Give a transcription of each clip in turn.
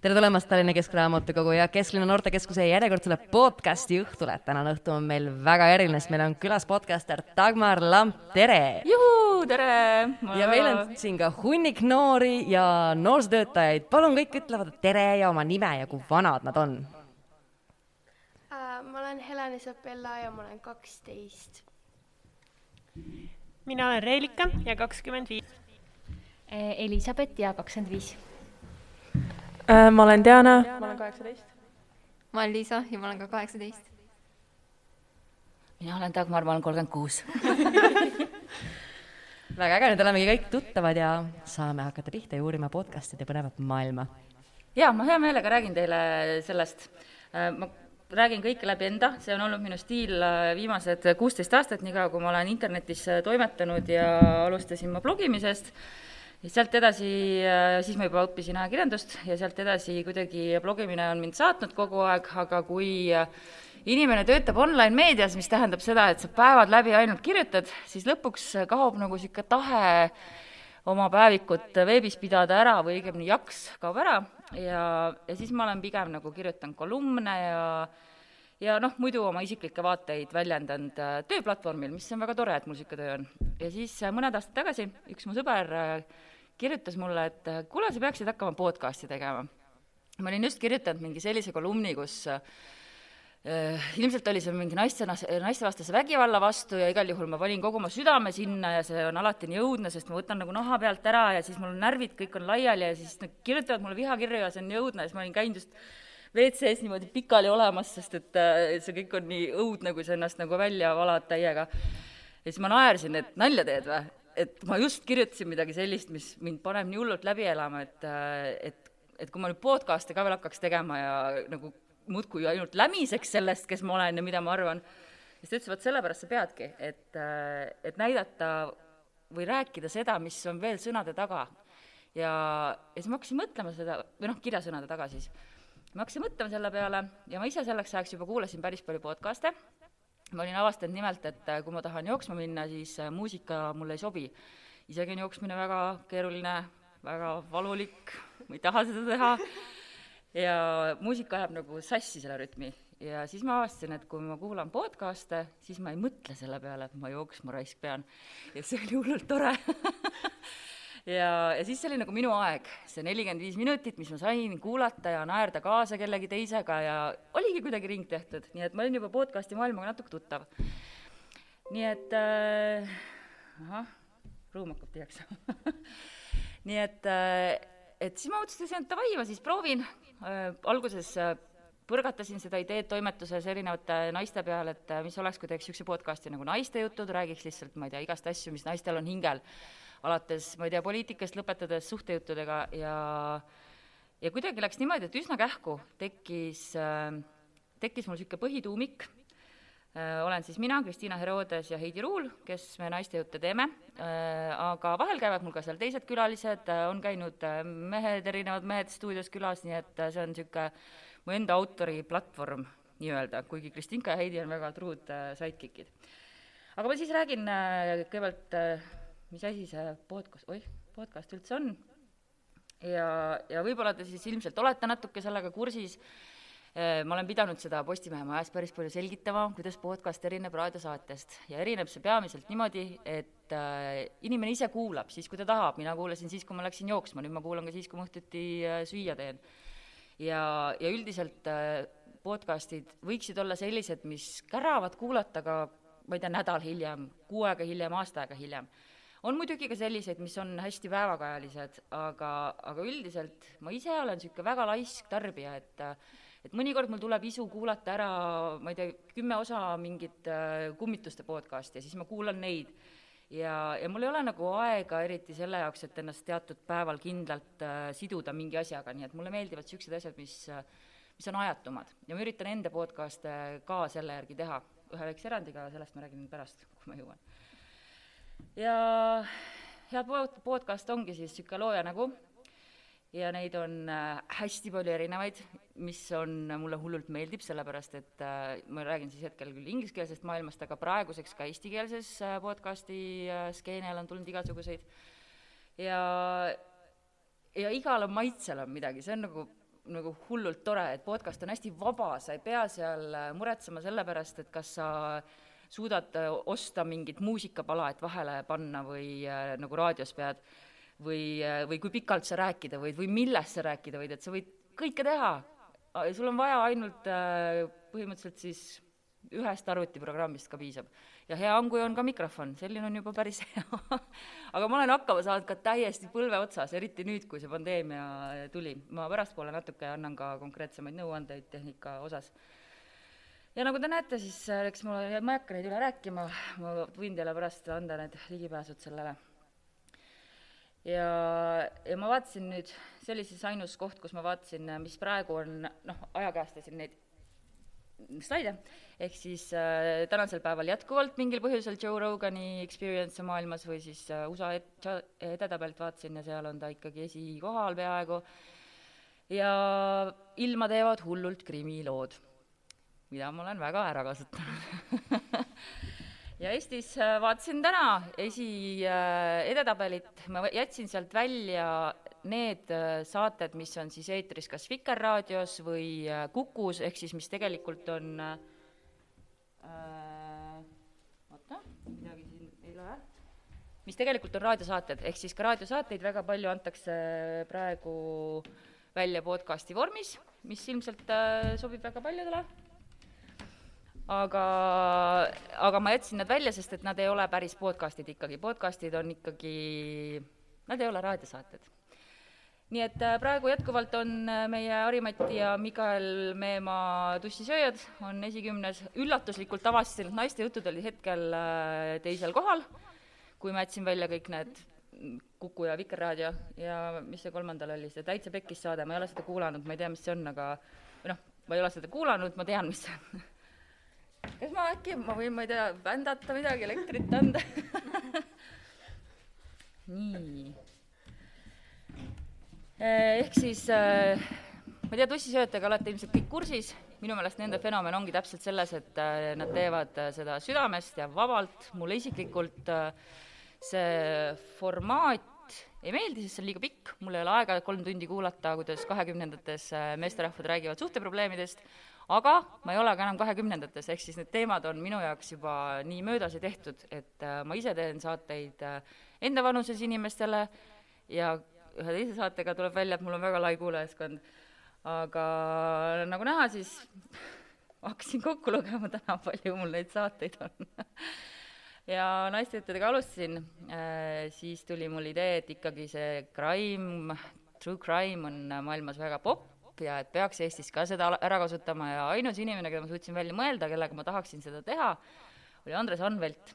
tere tulemast Tallinna Keskraamatukogu ja Kesklinna Noortekeskuse järjekordsele podcasti õhtule. tänane õhtu on meil väga eriline, sest meil on külas podcaster Dagmar Lamp, tere! juhuu, tere! ja meil on siin ka hunnik noori ja noorsootöötajaid. palun, kõik ütlevad tere ja oma nime ja kui vanad nad on uh,. ma olen Helena Isabella ja ma olen kaksteist. mina olen Reelika ja kakskümmend viis. Elisabeth ja kakskümmend viis Äh, ma olen Diana, ma olen kaheksateist. ma olen Liisa ja ma olen ka kaheksateist. mina olen Dagmar, ma olen kolmkümmend kuus. väga äge, nüüd olemegi kõik tuttavad ja saame hakata pihta ja uurima podcast'ide põnevat maailma. jaa, ma hea meelega räägin teile sellest. Äh, ma räägin kõike läbi enda, see on olnud minu stiil äh, viimased kuusteist aastat, niikaua kui ma olen internetis toimetanud ja alustasin ma blogimisest ja sealt edasi, äh, siis ma juba õppisin ajakirjandust ja sealt edasi kuidagi blogimine on mind saatnud kogu aeg, aga kui äh, inimene töötab online-meedias, mis tähendab seda, et sa päevad läbi ainult kirjutad, siis lõpuks kaob nagu niisugune tahe oma päevikut veebis pidada ära või õigemini jaks kaob ära ja, ja siis ma olen pigem nagu kirjutanud kolumne ja ja noh, muidu oma isiklikke vaateid väljendanud äh, tööplatvormil, mis on väga tore, et mul niisugune töö on. ja siis mõned aastad tagasi üks mu sõber kirjutas mulle, et kuule, sa peaksid hakkama podcast'i tegema. ma olin just kirjutanud mingi sellise kolumni, kus äh, ilmselt oli see mingi naiste, naistevastase vägivalla vastu ja igal juhul ma panin kogu oma südame sinna ja see on alati nii õudne, sest ma võtan nagu naha pealt ära ja siis mul närvid kõik on laiali ja siis nad kirjutavad mulle vihakirju ja see on nii õudne ja siis ma olin käinud just WC-s niimoodi pikali olemas, sest et äh, see kõik on nii õudne, kui sa ennast nagu välja valad täiega. ja siis ma naersin, et nalja teed või? Et ma just kirjutasin midagi sellist, mis mind paneb nii hullult läbi elama, et, et, et kui ma nüüd podcast'e ka veel hakkaks tegema ja nagu muudkui ainult lämiseks sellest, kes ma olen ja mida ma arvan, siis ta ütles, vot sellepärast sa peadki, et, et näidata või rääkida seda, mis on veel sõnade taga. ja, ja siis ma hakkasin mõtlema seda, või noh, kirjasõnade taga siis, ma hakkasin mõtlema selle peale ja ma ise selleks ajaks juba kuulasin päris palju podcast'e ma olin avastanud nimelt, et äh, kui ma tahan jooksma minna, siis äh, muusika mulle ei sobi. isegi on jooksmine väga keeruline, väga valulik, ma ei taha seda teha, ja muusika ajab nagu sassi selle rütmi. ja siis ma avastasin, et kui ma kuulan podcast'e, siis ma ei mõtle selle peale, et ma jooksma raisk pean. ja see oli hullult tore ja, ja siis see oli nagu minu aeg, see nelikümmend viis minutit, mis ma sain kuulata ja naerda kaasa kellegi teisega ja oligi kuidagi ring tehtud, nii et ma olin juba podcast'i maailmaga natuke tuttav. nii et äh, ahah, ruum hakkab tühjaks nii et äh,, et siis ma otsustasin, et davai, ma siis proovin. Äh,, alguses äh, põrgatasin seda ideed toimetuses erinevate naiste peale, et äh, mis oleks, kui teeks niisuguse podcast'i nagu Naiste jutud, räägiks lihtsalt, ma ei tea, igast asju, mis naistel on hingel alates, ma ei tea, poliitikast lõpetades suhtejuttudega ja ja kuidagi läks niimoodi, et üsna kähku tekkis, tekkis mul niisugune põhituumik, olen siis mina, Kristiina Herodes ja Heidi Ruul, kes me naistejutte teeme, aga vahel käivad mul ka seal teised külalised, on käinud mehed, erinevad mehed stuudios külas, nii et see on niisugune mu enda autori platvorm nii-öelda, kuigi Kristinka ja Heidi on väga truud sidekick'id. aga ma siis räägin kõigepealt mis asi see podcast, oih, podcast üldse on. ja, ja võib-olla te siis ilmselt olete natuke sellega kursis, ma olen pidanud seda Postimehe majas päris palju selgitama, kuidas podcast erineb raadiosaatest. Ja erineb see peamiselt niimoodi, et äh, inimene ise kuulab siis, kui ta tahab, mina kuulasin siis, kui ma läksin jooksma, nüüd ma kuulan ka siis, kui ma õhtuti äh, süüa teen. ja, ja üldiselt podcastid võiksid olla sellised, mis käravad kuulata ka ma ei tea, nädal hiljem, kuu aega hiljem, aasta aega hiljem on muidugi ka selliseid, mis on hästi päevakajalised, aga, aga üldiselt ma ise olen niisugune väga laisk tarbija, et et mõnikord mul tuleb isu kuulata ära, ma ei tea, kümme osa mingit äh, kummituste podcast'i ja siis ma kuulan neid. ja, ja mul ei ole nagu aega eriti selle jaoks, et ennast teatud päeval kindlalt äh, siduda mingi asjaga, nii et mulle meeldivad niisugused asjad, mis mis on ajatumad ja ma üritan enda podcast'e ka selle järgi teha, ühe väikse erandiga, sellest ma räägin pärast, kui ma jõuan ja head pod-, podcast ongi siis niisugune looja nägu. Ja neid on äh, hästi palju erinevaid, mis on, mulle hullult meeldib, sellepärast et äh, ma räägin siis hetkel küll ingliskeelsest maailmast, aga praeguseks ka eestikeelses äh, podcasti äh, skeenel on tulnud igasuguseid. Ja, ja igal maitsel on midagi, see on nagu nagu hullult tore, et podcast on hästi vaba, sa ei pea seal äh, muretsema selle pärast, et kas sa suudad äh, osta mingit muusikapala, et vahele panna või äh, nagu raadios pead, või, või kui pikalt sa rääkida võid või millest sa rääkida võid, et sa võid kõike teha. sul on vaja ainult põhimõtteliselt siis ühest arvutiprogrammist ka piisab. ja hea on, kui on ka mikrofon, selline on juba päris hea aga ma olen hakkama saanud ka täiesti põlve otsas, eriti nüüd, kui see pandeemia tuli. ma pärastpoole natuke annan ka konkreetsemaid nõuandeid tehnika osas. Ja nagu te näete, siis äh, eks mul, ma ei hakka neid üle rääkima, ma võin teile pärast anda need ligipääsud sellele. Ja, ja ma vaatasin nüüd, see oli siis ainus koht, kus ma vaatasin, mis praegu on, noh, ajakäestasin neid slaide, ehk siis äh, tänasel päeval jätkuvalt mingil põhjusel Joe Rogani Experience maailmas või siis äh, USA edetabelt vaatasin ja seal on ta ikkagi esikohal peaaegu, ja ilma teevad hullult krimilood, mida ma olen väga ära kasutanud ja Eestis äh, vaatasin täna esi äh, ma jätsin sealt välja need äh, saated, mis on siis eetris kas Vikerraadios või Kukus, ehk siis mis tegelikult on äh, oota, midagi siin ei loe, mis tegelikult on raadiosaated, ehk siis ka raadiosaateid väga palju antakse praegu välja podcasti vormis, mis ilmselt äh, sobib väga paljudele aga, aga ma jätsin nad välja, sest et nad ei ole päris podcast'id ikkagi, podcast'id on ikkagi, nad ei ole raadiosaated. Nii et äh, praegu jätkuvalt on äh, meie Harimati ja Mikael Meemaa tussisööjad on esikümnes, üllatuslikult avastasin, et naiste jutud olid hetkel äh, teisel kohal, kui ma jätsin välja kõik need Kuku ja Vikerraadio ja mis see kolmandal oli, see Täitsa Pekkis saade, ma ei ole seda kuulanud, ma ei tea, mis see on, aga või noh, ma ei ole seda kuulanud, ma tean, mis see on. kas ma äkki, ma võin, ma ei tea, bändata midagi, elektrit anda. Nii. Eh, ehk siis eh, ma ei tea, tussisööjatega olete ilmselt kõik kursis, minu meelest nende fenomen ongi täpselt selles, et eh, nad teevad seda südamest ja vabalt, mulle isiklikult see formaat ei meeldi, sest see on liiga pikk, mul ei ole aega kolm tundi kuulata, kuidas kahekümnendates meesterahvad räägivad suhteprobleemidest, aga ma ei ole ka enam kahekümnendates, ehk siis need teemad on minu jaoks juba nii möödas ja tehtud, et ma ise teen saateid enda vanuses inimestele ja ühe teise saatega tuleb välja, et mul on väga lai kuulajaskond. aga nagu näha, siis hakkasin kokku lugema täna, palju mul neid saateid on. Ja naistejutudega alustasin, äh, siis tuli mul idee, et ikkagi see crime, true crime on maailmas väga popp ja et peaks Eestis ka seda ära kasutama ja ainus inimene, keda ma suutsin välja mõelda, kellega ma tahaksin seda teha, oli Andres Anvelt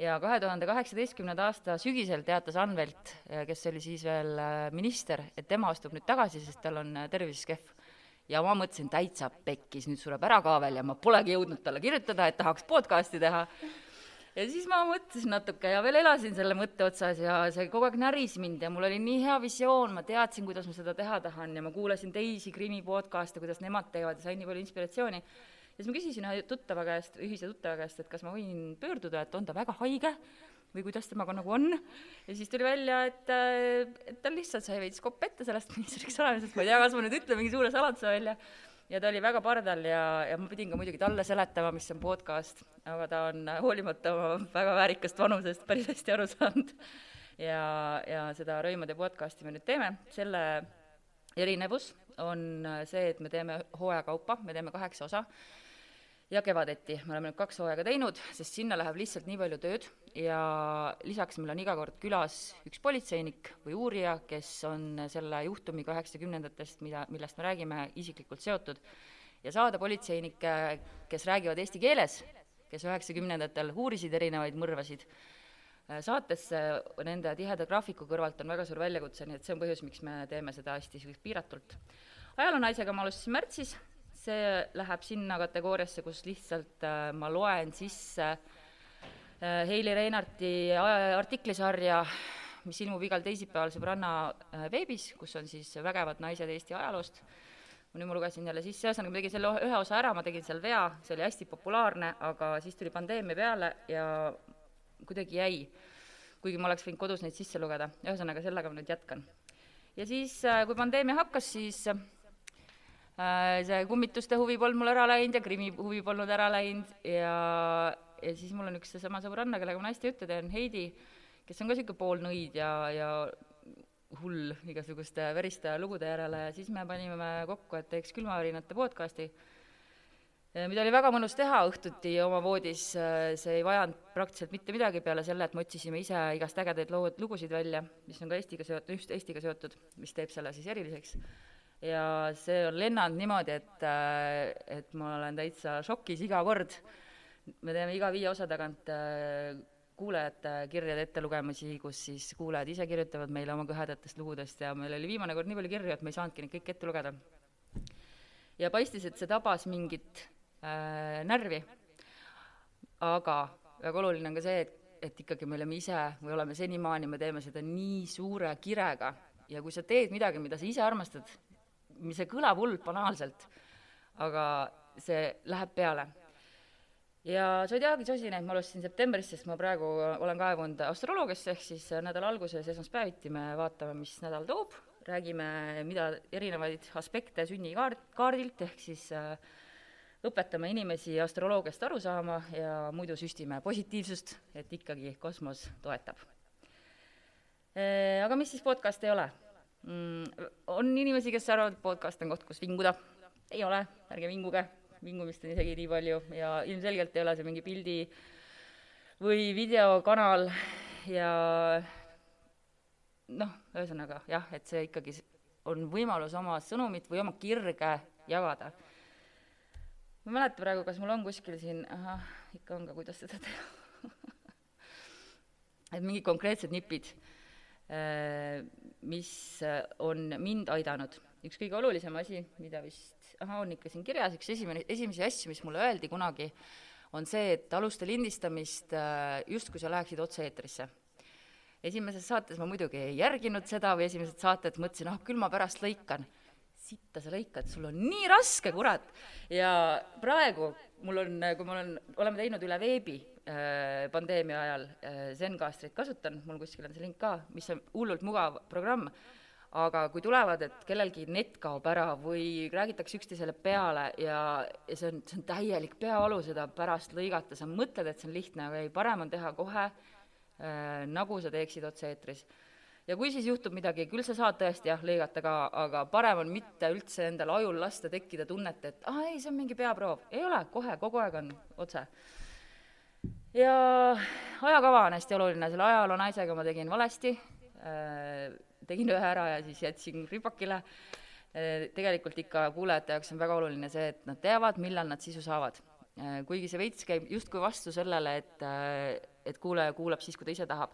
ja kahe tuhande kaheksateistkümnenda aasta sügisel teatas Anvelt, kes oli siis veel äh, minister, et tema astub nüüd tagasi, sest tal on äh, tervis kehv. ja ma mõtlesin, täitsa pekkis, nüüd sureb ära ka veel ja ma polegi jõudnud talle kirjutada, et tahaks podcast'i teha. Ja siis ma mõtlesin natuke ja veel elasin selle mõtte otsas ja see kogu aeg näris mind ja mul oli nii hea visioon, ma teadsin, kuidas ma seda teha tahan ja ma kuulasin teisi krimi podcast'e, kuidas nemad teevad ja sain nii palju inspiratsiooni. Ja siis ma küsisin ühe tuttava käest, ühise tuttava käest, et kas ma võin pöörduda, et on ta väga haige või kuidas temaga nagu on. ja siis tuli välja, et, et tal lihtsalt sai veits kopp ette sellest ministriks olemisest, ma ei tea, kas ma nüüd ütlen mingi suure saladuse välja, ja ta oli väga pardal ja, ja ma pidin ka muidugi talle seletama, mis on podcast, aga ta on hoolimata oma väga väärikast vanusest päris hästi aru saanud. ja, ja seda Rõimade podcasti me nüüd teeme, selle erinevus on see, et me teeme hooaja kaupa, me teeme kaheksa osa ja kevadeti, me oleme nüüd kaks hooaega teinud, sest sinna läheb lihtsalt nii palju tööd ja lisaks meil on iga kord külas üks politseinik või uurija, kes on selle juhtumiga üheksakümnendatest, mida, millest me räägime, isiklikult seotud. ja saada politseinikke, kes räägivad eesti keeles, kes üheksakümnendatel uurisid erinevaid mõrvasid, saatesse nende tiheda graafiku kõrvalt on väga suur väljakutse, nii et see on põhjus, miks me teeme seda hästi piiratult. ajaloonaisega ma alustasin märtsis see läheb sinna kategooriasse, kus lihtsalt äh, ma loen sisse äh, Heili Reinarti artiklisarja, mis ilmub igal teisipäeval Sõbranna äh, veebis, kus on siis vägevad naised Eesti ajaloost. nüüd ma lugesin jälle sisse, ühesõnaga ma tegin selle ühe osa ära, ma tegin seal vea, see oli hästi populaarne, aga siis tuli pandeemia peale ja kuidagi jäi. kuigi ma oleks võinud kodus neid sisse lugeda, ühesõnaga sellega ma nüüd jätkan. ja siis, kui pandeemia hakkas, siis see kummituste huvi polnud mul ära läinud ja krimi huvi polnud ära läinud ja, ja siis mul on üks seesama sõbranna, kellega ma hästi juttu teen, Heidi, kes on ka niisugune poolnõid ja, ja hull igasuguste veriste lugude järele ja siis me panime kokku, et teeks külmavärinate podcasti mida oli väga mõnus teha õhtuti oma voodis, see ei vajanud praktiliselt mitte midagi peale selle, et me otsisime ise igast ägedaid lood, lugusid välja, mis on ka Eestiga seotud, just Eestiga seotud, mis teeb selle siis eriliseks. Ja see on lennanud niimoodi, et, et ma olen täitsa šokis iga kord. me teeme iga viie osa tagant kuulajate kirjade ettelugemisi, kus siis kuulajad ise kirjutavad meile oma kõhedatest lugudest ja meil oli viimane kord nii palju kirju, et me ei saanudki neid kõiki ette lugeda. ja paistis, et see tabas mingit äh, närvi. aga väga oluline on ka see, et, et ikkagi me oleme ise või oleme senimaani, me teeme seda nii suure kirega ja kui sa teed midagi, mida sa ise armastad, see kõlab hullult banaalselt, aga see läheb peale. ja sosine, et ma alustasin septembris, sest ma praegu olen kaevunud astroloogiasse, ehk siis nädala alguses esmaspäeviti me vaatame, mis nädal toob, räägime, mida erinevaid aspekte sünnikaart, kaardilt, ehk siis äh, õpetame inimesi astroloogiast aru saama ja muidu süstime positiivsust, et ikkagi kosmos toetab. Aga mis siis podcast ei ole? Mm, on inimesi, kes arvavad, et podcast on koht, kus vinguda. ei ole, ärge vinguge, vingumist on isegi nii palju ja ilmselgelt ei ole see mingi pildi või videokanal ja noh, ühesõnaga jah, et see ikkagi on võimalus oma sõnumit või oma kirge jagada. Ma ei mäleta praegu, kas mul on kuskil siin, ahah, ikka on ka, kuidas seda teha. Et mingid konkreetsed nipid, mis on mind aidanud. üks kõige olulisem asi, mida vist, ahah, on ikka siin kirjas, üks esimene, esimesi asju, mis mulle öeldi kunagi, on see, et alusta lindistamist äh, justkui sa läheksid otse-eetrisse. esimeses saates ma muidugi ei järginud seda või esimesed saated mõtlesin, ah, küll ma pärast lõikan sitta sa lõikad, sul on nii raske, kurat. ja praegu mul on, kui ma olen, oleme teinud üle veebi äh, pandeemia ajal äh, Zencastrit kasutan, mul kuskil on see link ka, mis on hullult mugav programm, aga kui tulevad, et kellelgi net kaob ära või räägitakse üksteisele peale ja, ja see on, see on täielik peavalu seda pärast lõigata, sa mõtled, et see on lihtne, aga ei, parem on teha kohe äh, nagu sa teeksid otse-eetris ja kui siis juhtub midagi, küll sa saad tõesti jah, lõigata ka, aga parem on mitte üldse endal ajul lasta tekkida tunnet, et aa ei, see on mingi peaproov. ei ole, kohe, kogu aeg on otse. Ja ajakava on hästi oluline, selle ajaloo naisega ma tegin valesti. Äh,, tegin ühe ära ja siis jätsin ripakile. Äh,, tegelikult ikka kuulajate jaoks on väga oluline see, et nad teavad, millal nad sisu saavad. Äh,. kuigi see veits käib justkui vastu sellele, et et kuulaja kuulab siis, kui ta ise tahab.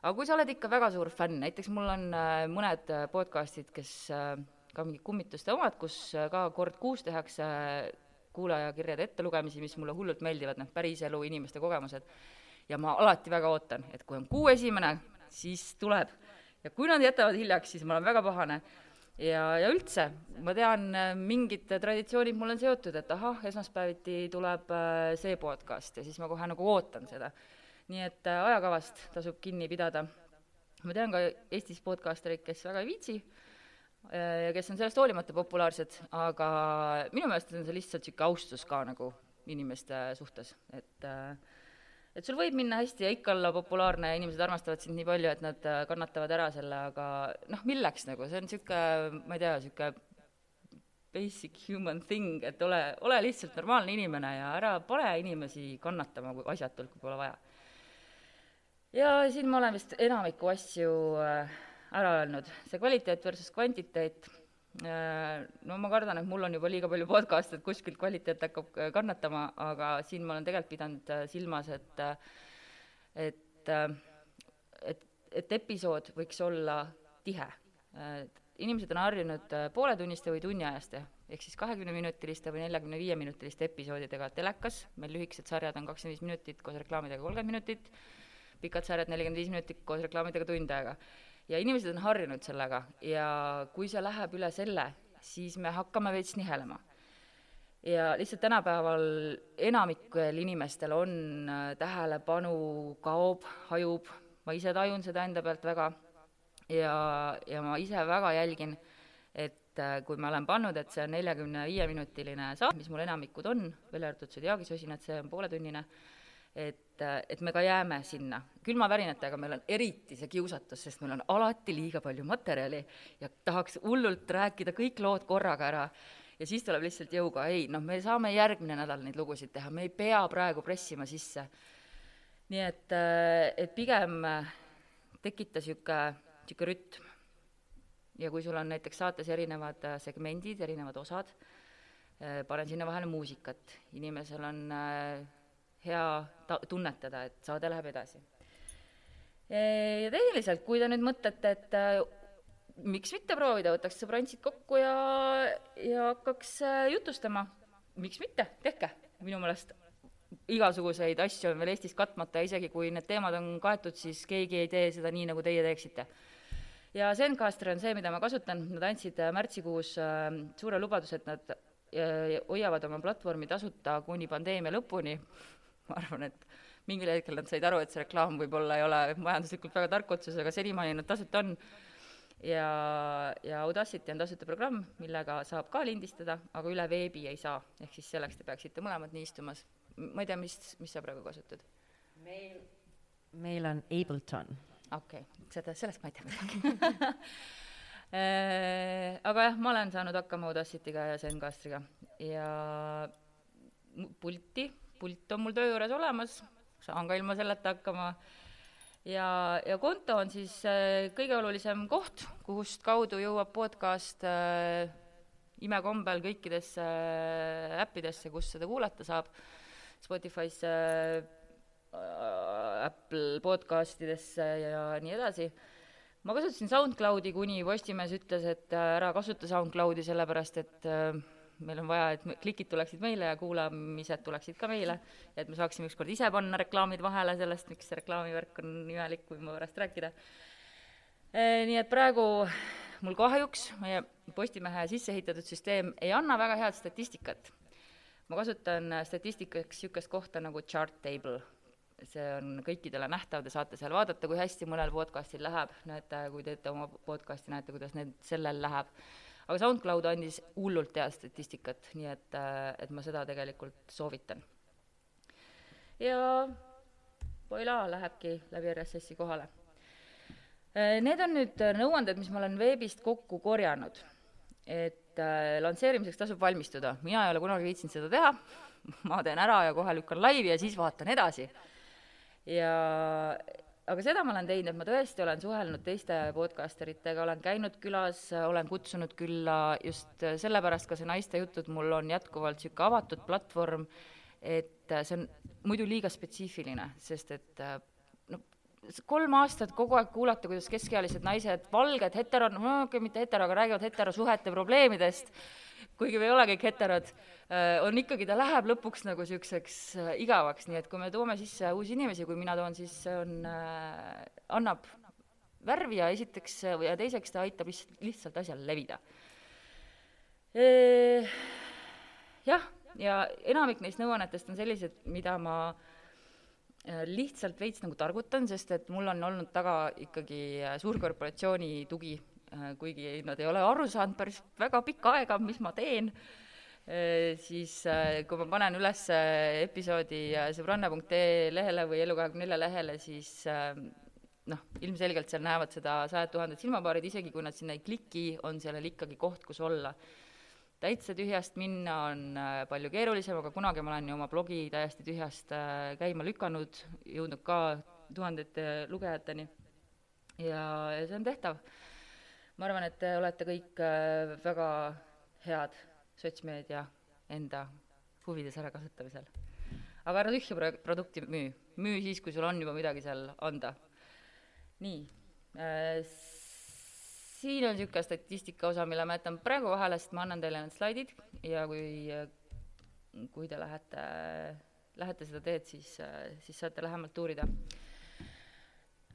Aga kui sa oled ikka väga suur fänn, näiteks mul on mõned podcast'id, kes ka mingid kummituste omad, kus ka kord kuus tehakse kuulajakirjade ettelugemisi, mis mulle hullult meeldivad, noh, päriselu inimeste kogemused. ja ma alati väga ootan, et kui on kuu esimene, siis tuleb. ja kui nad jätavad hiljaks, siis ma olen väga pahane. ja, ja üldse, ma tean, äh, mingid traditsioonid mul on seotud, et ahah, esmaspäeviti tuleb äh, see podcast ja siis ma kohe nagu ootan seda nii et äh, ajakavast tasub kinni pidada. ma tean ka Eestis podcastereid, kes väga ei viitsi ja kes on sellest hoolimata populaarsed, aga minu meelest on see lihtsalt niisugune austus ka nagu inimeste suhtes, et äh, et sul võib minna hästi ja ikka olla populaarne ja inimesed armastavad sind nii palju, et nad kannatavad ära selle, aga noh, milleks nagu, see on niisugune, ma ei tea, niisugune basic human thing, et ole, ole lihtsalt normaalne inimene ja ära pane inimesi kannatama asjatult, kui pole vaja. Ja siin ma olen vist enamiku asju äh, ära öelnud, see kvaliteet versus kvantiteet, äh, no ma kardan, et mul on juba liiga palju podcast'e, et kuskilt kvaliteet hakkab äh, kannatama, aga siin ma olen tegelikult pidanud silmas, et et, et, et episood võiks olla tihe. inimesed on harjunud pooletunniste või tunniajaste, ehk siis kahekümneminutiliste või neljakümne viie minutiliste episoodidega telekas, meil lühikesed sarjad on kakskümmend viis minutit, koos reklaamidega kolmkümmend minutit, pikad sarjad nelikümmend viis minutit koos reklaamidega tund aega. Ja inimesed on harjunud sellega. Ja kui see läheb üle selle, siis me hakkame veits nihelema. ja lihtsalt tänapäeval enamikel inimestel on äh, tähelepanu kaob, hajub, ma ise tajun seda enda pealt väga. Ja, ja ma ise väga jälgin, et äh, kui ma olen pannud, et see on neljakümne viie minutiline saade, mis mul enamikud on, välja arvatud et see on pooletunnine, et, et me ka jääme sinna. külmavärinatega meil on eriti see kiusatus, sest meil on alati liiga palju materjali ja tahaks hullult rääkida kõik lood korraga ära ja siis tuleb lihtsalt jõuga, ei noh, me saame järgmine nädal neid lugusid teha, me ei pea praegu pressima sisse. nii et, et pigem tekita niisugune, niisugune rütm ja kui sul on näiteks saates erinevad äh, segmendid, erinevad osad, äh, panen sinna vahele muusikat, inimesel on äh, hea ta-, tunnetada, et saade läheb edasi. ja tehniliselt, kui te nüüd mõtlete, et miks mitte proovida, võtaks sõbrantsid kokku ja, ja hakkaks jutustama, miks mitte, tehke, minu meelest igasuguseid asju on veel Eestis katmata ja isegi kui need teemad on kaetud, siis keegi ei tee seda nii, nagu teie teeksite. Ja Zencaster on see, mida ma kasutan, nad andsid äh, märtsikuus äh, suure lubaduse, et nad äh, hoiavad oma platvormi tasuta kuni pandeemia lõpuni, ma arvan, et mingil hetkel nad said aru, et see reklaam võib-olla ei ole majanduslikult väga tark otsus, aga senimaani nad tasuta on. ja, ja Audacity on tasuta programm, millega saab ka lindistada, aga üle veebi ei saa, ehk siis selleks te peaksite mõlemad nii istumas. ma ei tea, mis, mis sa praegu kasutad? meil, meil on Ableton okei okay., seda, sellest ma ei tea midagi äh, aga jah, ma olen saanud hakkama Audacity'ga ja Zencastriga ja pulti, pult on mul töö juures olemas, saan ka ilma selleta hakkama. ja, ja konto on siis äh, kõige olulisem koht, kust kaudu jõuab podcast äh, imekombel kõikidesse äh, äppidesse, kus seda kuulata saab, Spotify'sse äh,, Apple podcastidesse ja nii edasi. ma kasutasin SoundCloudi, kuni Postimees ütles, et äh, ära kasuta SoundCloudi, sellepärast et äh, meil on vaja, et klikid tuleksid meile ja kuulamised tuleksid ka meile, et me saaksime ükskord ise panna reklaamid vahele sellest, miks see reklaamivärk on imelik, võime pärast rääkida. Nii et praegu mul kahjuks meie Postimehe sisse ehitatud süsteem ei anna väga head statistikat. ma kasutan statistikaks niisugust kohta nagu Chartable see on kõikidele nähtav, te saate seal vaadata, kui hästi mõnel podcastil läheb, näete, kui teete oma podcasti, näete, kuidas need, sellel läheb. Aga SoundCloud andis hullult head statistikat, nii et, et ma seda tegelikult soovitan. ja Poila lähebki läbi RSS-i kohale. Need on nüüd nõuanded, mis ma olen veebist kokku korjanud. et äh, lansseerimiseks tasub valmistuda, mina ei ole kunagi viitsinud seda teha, ma teen ära ja kohe lükkan laivi ja siis vaatan edasi ja aga seda ma olen teinud, ma tõesti olen suhelnud teiste podcaster itega, olen käinud külas, olen kutsunud külla just sellepärast ka see Naiste jutud mul on jätkuvalt niisugune avatud platvorm, et see on muidu liiga spetsiifiline, sest et no kolm aastat kogu aeg kuulata, kuidas keskealised naised, valged hetero, no okei okay,, mitte hetero, aga räägivad heterosuhete probleemidest, kuigi me ei ole kõik heterod, äh, on ikkagi, ta läheb lõpuks nagu niisuguseks äh, igavaks, nii et kui me toome sisse uusi inimesi, kui mina toon, siis see on äh,, annab värvi ja esiteks ja teiseks ta aitab lihtsalt, lihtsalt asjal levida. Jah, ja enamik neist nõuannetest on sellised, mida ma lihtsalt veits nagu targutan, sest et mul on olnud taga ikkagi suurkorporatsiooni tugi kuigi nad ei ole aru saanud päris väga pikka aega, mis ma teen, äh, siis äh, kui ma panen üles episoodi sõbranna.ee lehele või Elu24 lehele, siis noh, ilmselgelt seal näevad seda sajad tuhanded silmapaarid, isegi kui nad sinna ei kliki, on sellel ikkagi koht, kus olla. täitsa tühjast minna on palju keerulisem, aga kunagi ma olen ju oma blogi täiesti tühjast käima lükanud, jõudnud ka tuhandete lugejateni ja, ja see on tehtav ma arvan, et te olete kõik äh, väga head sotsmeedia enda huvides ärakasutamisel. aga ära tühja pro-, produkti müü, müü siis, kui sul on juba midagi seal anda. nii äh,, siin on niisugune statistika osa, mille ma jätan praegu vahele, sest ma annan teile need slaidid ja kui, kui te lähete, lähete seda teed, siis, siis saate lähemalt uurida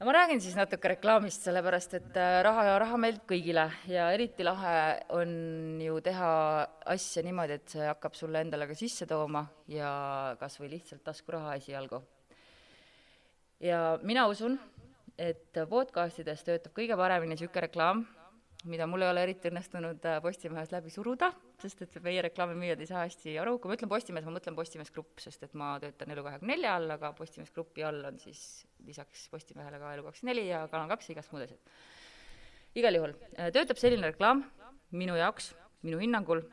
ma räägin siis natuke reklaamist, sellepärast et äh, raha ja raha meeldib kõigile ja eriti lahe on ju teha asja niimoodi, et see hakkab sulle endale ka sisse tooma ja kas või lihtsalt taskuraha esialgu. ja mina usun, et podcastides töötab kõige paremini niisugune reklaam, mida mul ei ole eriti õnnestunud äh, Postimehes läbi suruda, sest et meie reklaamimüüjad ei saa hästi aru, kui ma ütlen Postimees, ma mõtlen Postimees Grupp, sest et ma töötan Elu24 all, aga Postimees Grupi all on siis lisaks Postimehele ka Elu24 ja Kanal kaks ja igast muud asjad. igal juhul äh, töötab selline reklaam minu jaoks, minu hinnangul,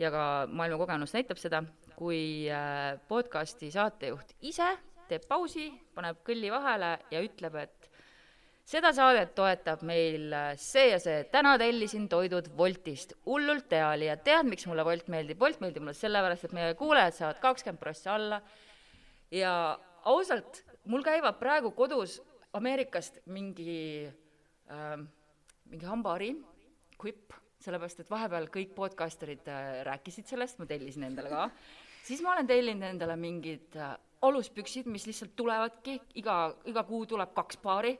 ja ka maailma kogemus näitab seda, kui äh, podcasti saatejuht ise teeb pausi, paneb kõlli vahele ja ütleb, et seda saadet toetab meil äh, see ja see, täna tellisin toidud Woltist, hullult hea oli ja tead, miks mulle Wolt meeldib? Wolt meeldib mulle sellepärast, et meie kuulajad saavad kakskümmend prossa alla. Ja ausalt, mul käivad praegu kodus Ameerikast mingi äh,, mingi hambahari, kuipp, sellepärast et vahepeal kõik podcasterid äh, rääkisid sellest, ma tellisin endale ka, siis ma olen tellinud endale mingid äh, aluspüksid, mis lihtsalt tulevadki, iga, iga kuu tuleb kaks paari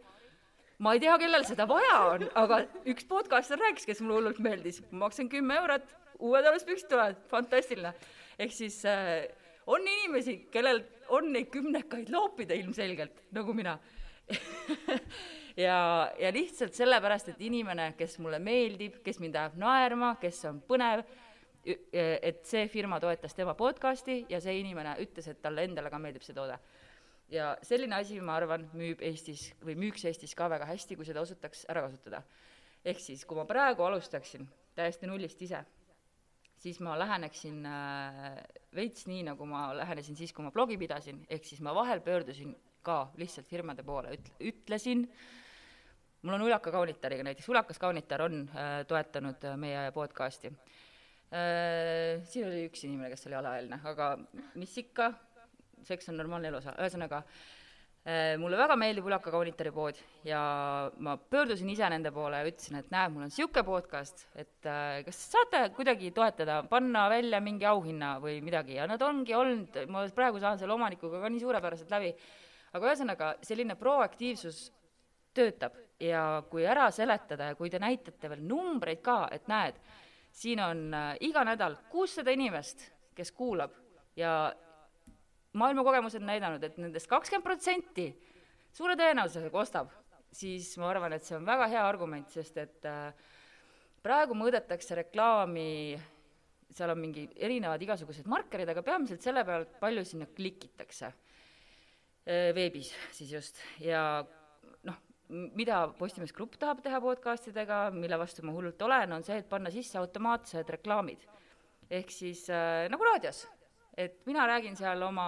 ma ei tea, kellel seda vaja on, aga üks podcaster rääkis, kes mulle hullult meeldis, ma maksan kümme eurot, uued aluspüksid tulevad, fantastiline. ehk siis äh, on inimesi, kellel on neid kümnekaid loopida ilmselgelt, nagu mina. Ja, ja lihtsalt sellepärast, et inimene, kes mulle meeldib, kes mind ajab naerma, kes on põnev, et see firma toetas tema podcasti ja see inimene ütles, et talle endale ka meeldib see toode ja selline asi, ma arvan, müüb Eestis või müüks Eestis ka väga hästi, kui seda osutaks ära kasutada. ehk siis, kui ma praegu alustaksin täiesti nullist ise, siis ma läheneksin äh, veits nii, nagu ma lähenesin siis, kui ma blogi pidasin, ehk siis ma vahel pöördusin ka lihtsalt firmade poole, üt-, ütlesin, mul on Ulaka Kaunitariga näiteks, Ulakas Kaunitar on äh, toetanud äh, meie podcasti äh,. siin oli üks inimene, kes oli alaealine, aga mis ikka, seks on normaalne eluosa, ühesõnaga äh, mulle väga meeldib Ulaka kaunitari pood ja ma pöördusin ise nende poole ja ütlesin, et näed, mul on niisugune podcast, et äh, kas saate kuidagi toetada, panna välja mingi auhinna või midagi? Ja nad ongi olnud, ma praegu saan selle omanikuga ka nii suurepäraselt läbi, aga ühesõnaga, selline proaktiivsus töötab ja kui ära seletada ja kui te näitate veel numbreid ka, et näed, siin on äh, iga nädal kuussada inimest, kes kuulab ja maailma kogemused näidanud, et nendest kakskümmend protsenti suure tõenäosusega ostab, siis ma arvan, et see on väga hea argument, sest et äh, praegu mõõdetakse reklaami, seal on mingi erinevad igasugused markerid, aga peamiselt selle pealt, palju sinna klikitakse äh, veebis siis just ja noh, mida Postimees Grupp tahab teha podcastidega, mille vastu ma hullult olen, on see, et panna sisse automaatsed reklaamid. ehk siis äh, nagu raadios et mina räägin seal oma,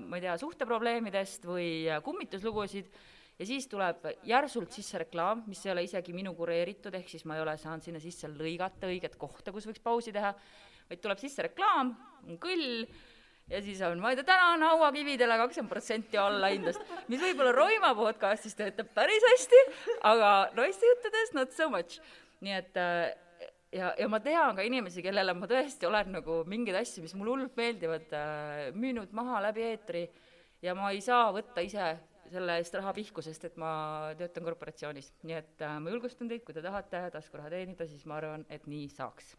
ma ei tea, suhteprobleemidest või kummituslugusid ja siis tuleb järsult sisse reklaam, mis ei ole isegi minu kureeritud, ehk siis ma ei ole saanud sinna sisse lõigata õiget kohta, kus võiks pausi teha, vaid tuleb sisse reklaam, on kõll ja siis on, ma ei tea, täna on hauakividele kakskümmend protsenti allahindlust, mis võib-olla Roima podcastis töötab päris hästi, aga naistejuttudes not so much. nii et äh, ja, ja ma tean ka inimesi, kellele ma tõesti olen nagu mingeid asju, mis mulle hullult meeldivad äh,, müünud maha läbi eetri ja ma ei saa võtta ise selle eest raha pihku, sest et ma töötan korporatsioonis. nii et äh, ma julgustan teid, kui te tahate taskuraha teenida, siis ma arvan, et nii saaks.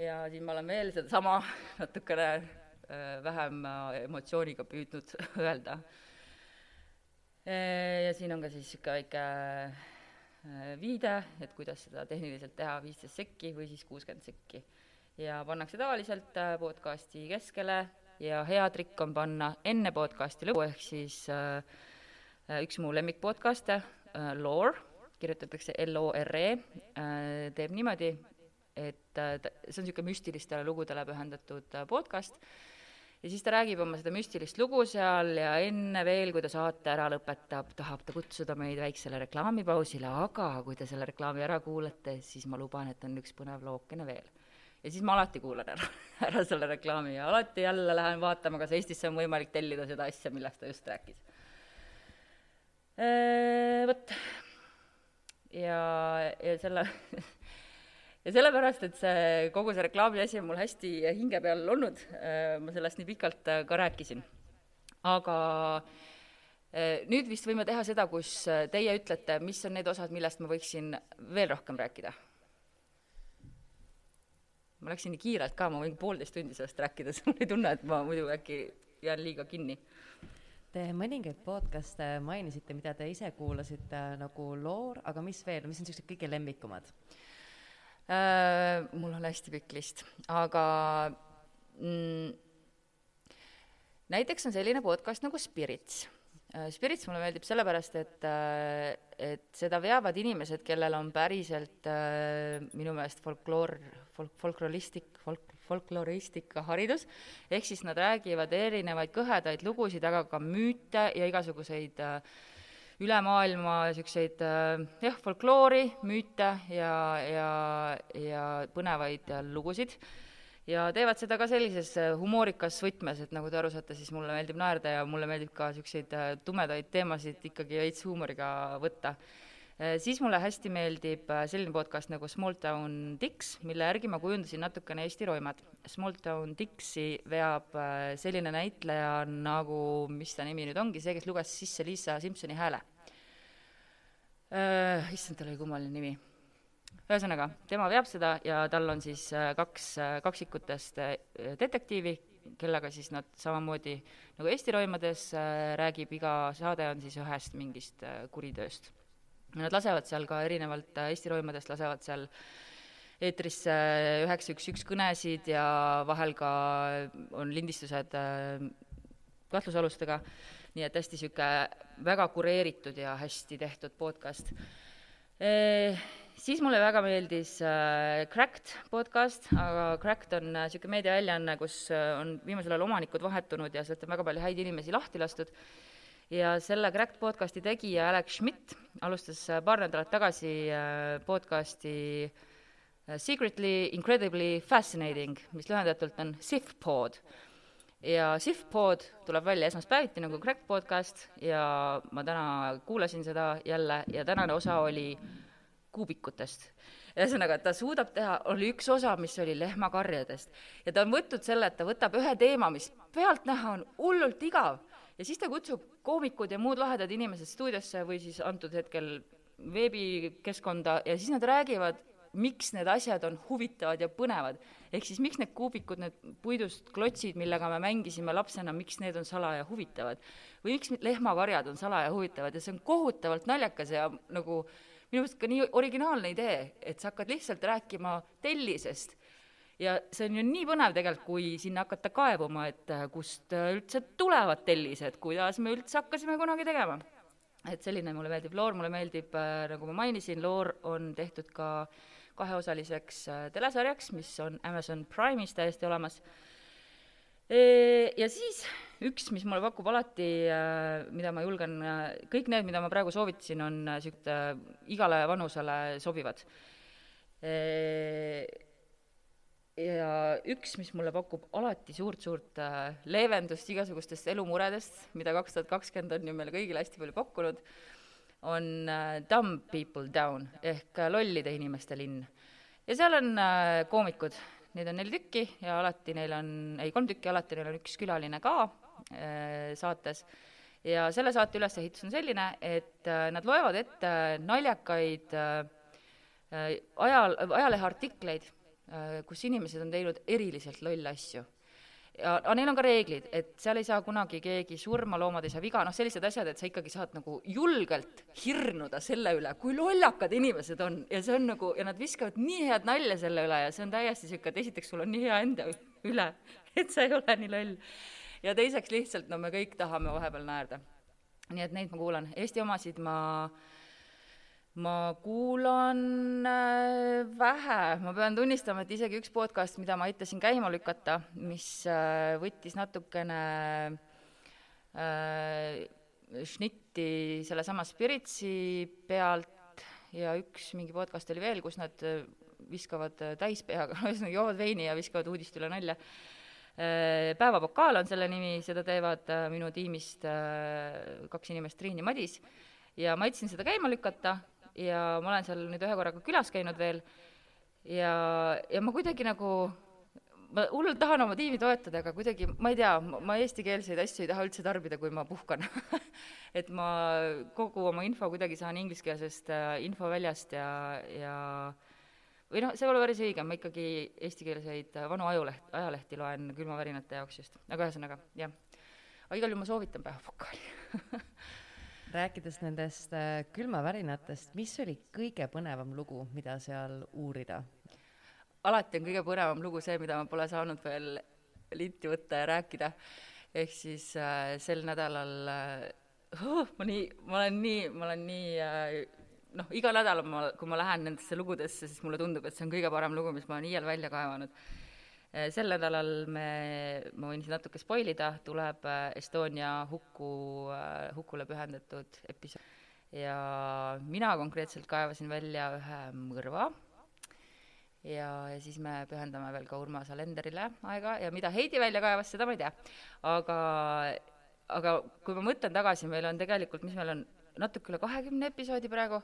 ja siin ma olen veel sedasama natukene äh, vähem äh, emotsiooniga püüdnud öelda e,. ja siin on ka siis niisugune väike Äh, viide, et kuidas seda tehniliselt teha, viisteist sekki või siis kuuskümmend sekki. ja pannakse tavaliselt äh, podcasti keskele ja hea trikk on panna enne podcasti lõppu, ehk siis äh, üks mu lemmikpodcaste äh,, Lore, kirjutatakse L-O-R-E äh,, teeb niimoodi, et äh, see on niisugune müstilistele lugudele pühendatud podcast ja siis ta räägib oma seda müstilist lugu seal ja enne veel, kui ta saate ära lõpetab, tahab ta kutsuda meid väiksele reklaamipausile, aga kui te selle reklaami ära kuulate, siis ma luban, et on üks põnev lookene veel. ja siis ma alati kuulan ära, ära selle reklaami ja alati jälle lähen vaatama, kas Eestisse on võimalik tellida seda asja, millest ta just rääkis. Vot, ja, ja selle ja sellepärast, et see, kogu see reklaami asi on mul hästi hinge peal olnud, äh, ma sellest nii pikalt äh, ka rääkisin. aga äh, nüüd vist võime teha seda, kus teie ütlete, mis on need osad, millest ma võiksin veel rohkem rääkida. ma läksin nii kiirelt ka, ma võin poolteist tundi sellest rääkida, sest mul ei tunne, et ma muidu äkki jään liiga kinni. Te mõningaid podcast'e mainisite, mida te ise kuulasite nagu Loor, aga mis veel, mis on niisugused kõige lemmikumad? Äh, mul on hästi pikk list, aga mm, näiteks on selline podcast nagu Spirits. Äh, Spirits mulle meeldib sellepärast, et, äh, et seda veavad inimesed, kellel on päriselt minu meelest folkloor, folk-, folkloristik, folk-, folkloristika haridus, ehk siis nad räägivad erinevaid kõhedaid lugusid, aga ka müüte ja igasuguseid üle maailma niisuguseid jah, folkloori, müüte ja, ja, ja põnevaid lugusid. Ja teevad seda ka sellises humoorikas võtmes, et nagu te aru saate, siis mulle meeldib naerda ja mulle meeldib ka niisuguseid tumedaid teemasid ikkagi veits huumoriga võtta. Äh, siis mulle hästi meeldib äh, selline podcast nagu Small Town Dicks, mille järgi ma kujundasin natukene Eesti roimad. Small Town Dicksi veab äh, selline näitleja nagu, mis ta nimi nüüd ongi, see, kes luges sisse Liisa Simsoni hääle. issand, tal oli kummaline nimi. ühesõnaga, tema veab seda ja tal on siis kaks kaksikutest detektiivi, kellega siis nad samamoodi nagu Eesti roimades räägib, iga saade on siis ühest mingist kuritööst Nad lasevad seal ka erinevalt äh, Eesti roimadest, lasevad seal eetrisse üheksa üks üks kõnesid ja vahel ka on lindistused äh, kahtlusalustega, nii et hästi niisugune väga kureeritud ja hästi tehtud podcast e,. Siis mulle väga meeldis äh, Cracked podcast, aga Cracked on niisugune äh, meediaväljaanne, kus on viimasel ajal omanikud vahetunud ja sealt on väga palju häid inimesi lahti lastud ja selle Cracked podcasti tegija Alex Schmidt alustas äh, paar nädalat tagasi äh, podcasti äh, Secretly Incredibly Fascinating, mis lühendatult on SIFPod. ja SIFPod tuleb välja esmaspäeviti nagu Cracked podcast ja ma täna kuulasin seda jälle ja tänane osa oli kuubikutest. ühesõnaga, ta suudab teha, oli üks osa, mis oli lehmakarjadest ja ta on võtnud selle, et ta võtab ühe teema, mis pealtnäha on hullult igav ja siis ta kutsub koomikud ja muud lahedad inimesed stuudiosse või siis antud hetkel veebikeskkonda ja siis nad räägivad, miks need asjad on huvitavad ja põnevad. ehk siis miks need kuubikud, need puidust klotsid, millega me mängisime lapsena, miks need on salaja huvitavad. või miks lehmakarjad on salaja huvitavad ja see on kohutavalt naljakas ja nagu minu meelest ka nii originaalne idee, et sa hakkad lihtsalt rääkima tellisest ja see on ju nii põnev tegelikult, kui sinna hakata kaevuma, et äh, kust äh, üldse tulevad tellised, kuidas me üldse hakkasime kunagi tegema. et selline mulle meeldib loor, mulle meeldib, äh, nagu ma mainisin, loor on tehtud ka kaheosaliseks telesarjaks, mis on Amazon Prime'is täiesti olemas. Ja siis üks, mis mulle pakub alati, mida ma julgen, kõik need, mida ma praegu soovitasin, on niisugune igale vanusele sobivad ja üks, mis mulle pakub alati suurt-suurt äh, leevendust igasugustest elumuredest, mida kaks tuhat kakskümmend on ju meile kõigile hästi palju pakkunud, on äh, Dumb People Down ehk äh, lollide inimeste linn. ja seal on koomikud, neid on neli tükki ja alati neil on, ei, kolm tükki, alati neil on üks külaline ka saates ja selle saate ülesehitus on selline, et nad loevad ette naljakaid ajal, ajaleheartikleid kus inimesed on teinud eriliselt lolle asju. ja, aga neil on ka reeglid, et seal ei saa kunagi keegi surma, loomad ei saa viga, noh, sellised asjad, et sa ikkagi saad nagu julgelt hirnuda selle üle, kui lollakad inimesed on ja see on nagu, ja nad viskavad nii head nalja selle üle ja see on täiesti niisugune, et esiteks sul on nii hea enda üle, et sa ei ole nii loll. ja teiseks lihtsalt, no me kõik tahame vahepeal naerda. nii et neid ma kuulan, Eesti omasid ma äh, ma kuulan äh, vähe, ma pean tunnistama, et isegi üks podcast, mida ma aitasin käima lükata, mis äh, võttis natukene äh, šnitti sellesama Spiritsi pealt ja üks mingi podcast oli veel, kus nad äh, viskavad täispeaga, ühesõnaga joovad veini ja viskavad uudiste üle nalja. päevapokaal on selle nimi, seda teevad minu tiimist kaks inimest, Triin ja Madis, ja ma aitasin seda käima lükata ja ma olen seal nüüd ühe korraga külas käinud veel. Ja, ja ma kuidagi nagu, ma hullult tahan oma tiimi toetada, aga kuidagi, ma ei tea, ma eestikeelseid asju ei taha üldse tarbida, kui ma puhkan. Et ma kogu oma info kuidagi saan ingliskeelsest äh, infoväljast ja, ja või noh, see pole päris õige, ma ikkagi eestikeelseid äh, vanu ajuleht, ajalehti loen külmavärinate jaoks just, aga ühesõnaga, jah. Aga igal juhul ma soovitan päevapokaali rääkides nendest äh, külmavärinatest, mis oli kõige põnevam lugu, mida seal uurida? alati on kõige põnevam lugu see, mida ma pole saanud veel linti võtta ja rääkida. ehk siis äh, sel nädalal äh, oh, ma nii, ma olen nii, ma olen nii äh, noh, iga nädal ma, kui ma lähen nendesse lugudesse, siis mulle tundub, et see on kõige parem lugu, mis ma olen iial välja kaevanud sel nädalal me, ma võin siin natuke spoil ida, tuleb äh, Estonia huku, hukule pühendatud episood. ja mina konkreetselt kaevasin välja ühe mõrva ja, ja siis me pühendame veel ka Urmas Alenderile aega ja mida Heidi välja kaevas, seda ma ei tea. aga, aga kui ma mõtlen tagasi, meil on tegelikult, mis meil on, natuke üle kahekümne episoodi praegu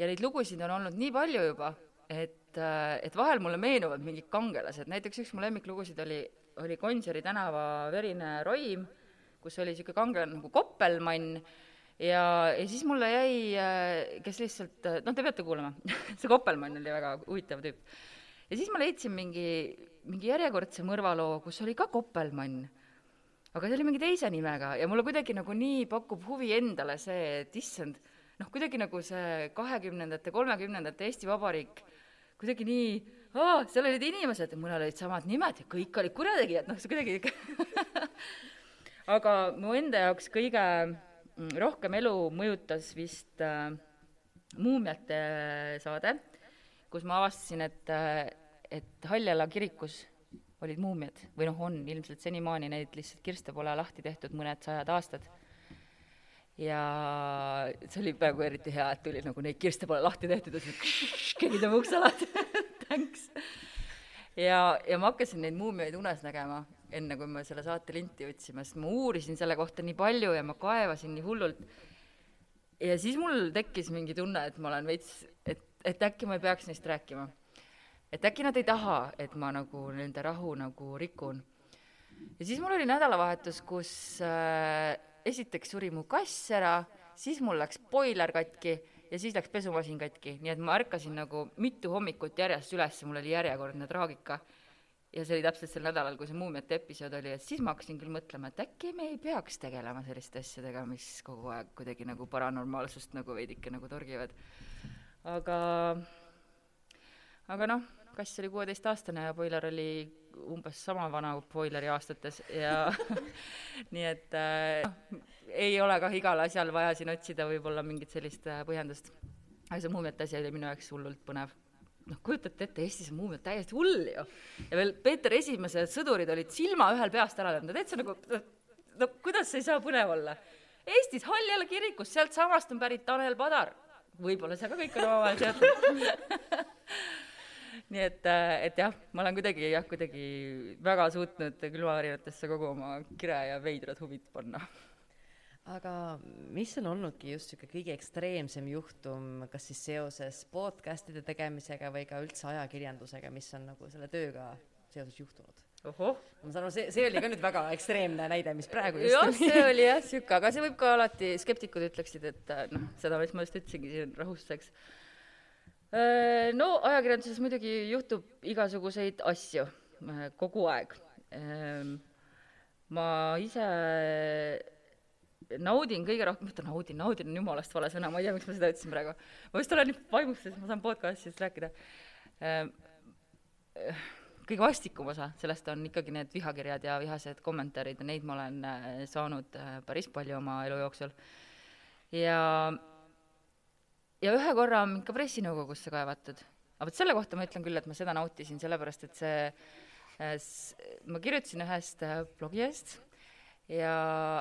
ja neid lugusid on olnud nii palju juba, et, et vahel mulle meenuvad mingid kangelased, näiteks üks mu lemmiklugusid oli, oli Gonsiori tänava Verine roim, kus oli niisugune kangelane nagu Koppelmann ja, ja siis mulle jäi, äh, kes lihtsalt, äh, noh, te peate kuulama see Koppelmann oli väga huvitav tüüp. ja siis ma leidsin mingi, mingi järjekordse mõrvaloo, kus oli ka Koppelmann. aga see oli mingi teise nimega ja mulle kuidagi nagu nii pakub huvi endale see, et issand, noh, kuidagi nagu see kahekümnendate, kolmekümnendate Eesti Vabariik kuidagi nii, aa, seal olid inimesed. Mõnel olid samad nimed ja kõik olid kurjategijad, noh, see kuidagi aga mu enda jaoks kõige Mm, rohkem elu mõjutas vist äh, Muumiate saade, kus ma avastasin, et, äh, et Haljala kirikus olid muumiad. Või noh, on ilmselt senimaani, neid lihtsalt kirste pole lahti tehtud mõned sajad aastad. Ja see oli praegu eriti hea, et tuli nagu neid kirste pole lahti tehtud siis keegi tõmbab ukse lahti thanks. ja, ja ma hakkasin neid muumiaid unes nägema enne kui me selle saate linti võtsime, sest ma uurisin selle kohta nii palju ja ma kaevasin nii hullult. ja siis mul tekkis mingi tunne, et ma olen veits, et, et äkki ma ei peaks neist rääkima. et äkki nad ei taha, et ma nagu nende rahu nagu rikun. ja siis mul oli nädalavahetus, kus äh, esiteks suri mu kass ära, siis mul läks boiler katki ja siis läks pesumasin katki, nii et ma ärkasin nagu mitu hommikut järjest üles, mul oli järjekordne traagika ja see oli täpselt sel nädalal, kui see Muumiate episood oli, et siis ma hakkasin küll mõtlema, et äkki me ei peaks tegelema selliste asjadega, mis kogu aeg kuidagi nagu paranormaalsust nagu veidike nagu torgivad. aga, aga noh, kass oli kuueteistaastane ja boiler oli umbes sama vana boileri aastates ja nii et äh, ei ole kah igal asjal vaja siin otsida võib-olla mingit sellist äh, põhjendust. aga see Muumiate asi oli minu jaoks hullult põnev noh, kujutate ette, Eestis on muumiad täiesti hull ju. ja veel Peeter Esimese sõdurid olid silma ühel peast ära löönud, täitsa nagu, no kuidas see ei saa põnev olla? Eestis Haljala kirikus, sealtsamast on pärit Tanel Padar. võib-olla see ka kõik on omavahel seotud nii et, et jah, ma olen kuidagi jah, kuidagi väga suutnud külmavärinatesse kogu oma kire ja veidrad huvid panna aga mis on olnudki just niisugune kõige ekstreemsem juhtum, kas siis seoses podcast'ide tegemisega või ka üldse ajakirjandusega, mis on nagu selle tööga seoses juhtunud? ohoh. ma saan aru, see, see oli ka nüüd väga ekstreemne näide, mis praegu just jah, see oli jah, niisugune, aga see võib ka alati, skeptikud ütleksid, et noh, seda, mis ma just ütlesingi siin rahustuseks. Äh, no ajakirjanduses muidugi juhtub igasuguseid asju äh, kogu aeg. Ähm, ma ise naudin kõige rohkem, mis ta naudin, naudin on jumalast vale sõna, ma ei tea, miks ma seda ütlesin praegu. ma vist olen nii vaimus, sest ma saan podcast'ist rääkida. Kõige vastikum osa sellest on ikkagi need vihakirjad ja vihased kommentaarid ja neid ma olen äh, saanud äh, päris palju oma elu jooksul. ja, ja ühe korra on mind ka pressinõukogusse kaevatud. aga vot selle kohta ma ütlen küll, et ma seda nautisin, sellepärast et see, äh, ma kirjutasin ühest blogist ja,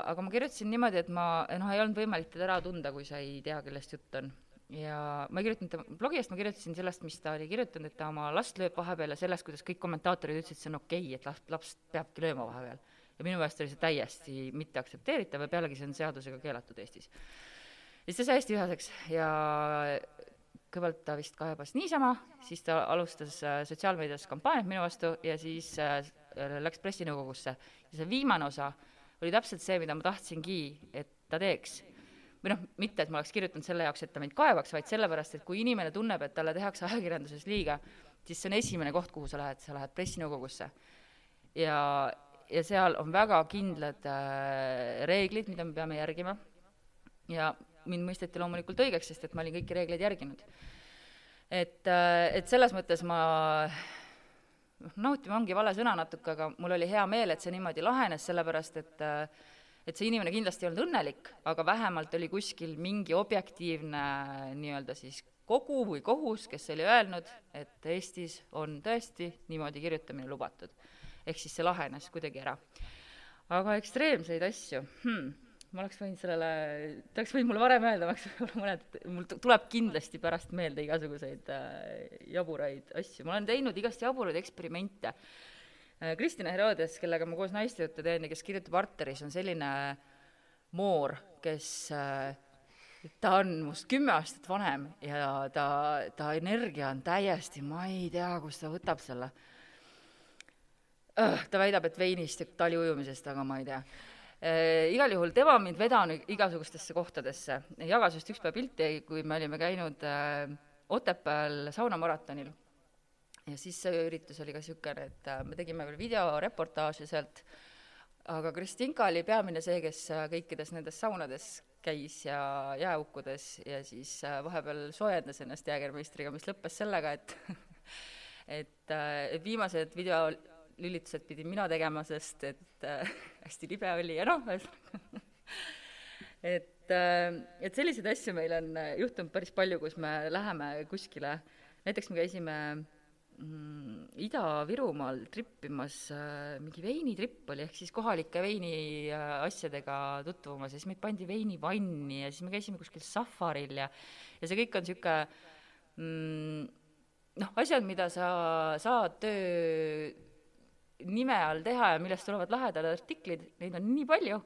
aga ma kirjutasin niimoodi, et ma, noh, ei olnud võimalik teda ära tunda, kui sa ei tea, kellest jutt on. ja ma ei kirjutanud blogist, ma kirjutasin sellest, mis ta oli kirjutanud, et ta oma last lööb vahepeal ja sellest, kuidas kõik kommentaatorid ütlesid, et see on okei okay,, et laps, laps peabki lööma vahepeal. ja minu meelest oli see täiesti mitteaktsepteeritav ja pealegi see on seadusega keelatud Eestis. Ja siis ta sai hästi vihaseks ja kõigepealt ta vist kaebas niisama, siis ta alustas äh, sotsiaalmeedias kampaaniat minu vastu ja siis äh, läks pressinõukogusse. ja see viimane osa oli täpselt see, mida ma tahtsingi, et ta teeks. või noh, mitte, et ma oleks kirjutanud selle jaoks, et ta mind kaevaks, vaid sellepärast, et kui inimene tunneb, et talle tehakse ajakirjanduses liiga, siis see on esimene koht, kuhu sa lähed, sa lähed pressinõukogusse. ja, ja seal on väga kindlad äh, reeglid, mida me peame järgima. ja mind mõisteti loomulikult õigeks, sest et ma olin kõiki reegleid järginud. et, et selles mõttes ma noh, nautima ongi vale sõna natuke, aga mul oli hea meel, et see niimoodi lahenes, sellepärast et et see inimene kindlasti ei olnud õnnelik, aga vähemalt oli kuskil mingi objektiivne nii-öelda siis kogu või kohus, kes oli öelnud, et Eestis on tõesti niimoodi kirjutamine lubatud. ehk siis see lahenes kuidagi ära. aga ekstreemseid asju hmm,, ma oleks võinud sellele, ta oleks võinud mulle varem öelda, ma oleks võib-olla mõned, mul tuleb kindlasti pärast meelde igasuguseid äh, jaburaid asju, ma olen teinud igast jaburaid eksperimente äh,. Kristina Herodes, kellega ma koos naistejutte teen ja kes kirjutab Arteris, on selline moor, kes äh, ta on must kümme aastat vanem ja ta, ta energia on täiesti, ma ei tea, kust ta võtab selle. ta väidab, et veinist ja taliujumisest, aga ma ei tea. Igal juhul tema mind vedanud igasugustesse kohtadesse, jagas just üks päev pilti, kui me olime käinud äh, Otepääl saunamaratonil. ja siis see üritus oli ka niisugune, et äh, me tegime veel videoreportaaži sealt, aga Kristinka oli peamine see, kes kõikides nendes saunades käis ja jääaukudes ja siis äh, vahepeal soojendas ennast jäägermeistriga, mis lõppes sellega, et et, äh, et viimased videolülitused pidin mina tegema, sest et äh, hästi libe oli ja noh, ühesõnaga et äh,, et selliseid asju meil on juhtunud päris palju, kus me läheme kuskile, näiteks me käisime äh, mm, Ida-Virumaal trippimas äh, mingi veinitripp oli, ehk siis kohalike veini äh, asjadega tutvumas ja siis meid pandi veinivanni ja siis me käisime kuskil safaril ja ja see kõik on niisugune mm, noh, asjad, mida sa saad töö nime all teha ja millest tulevad lahedad artiklid, neid on nii palju,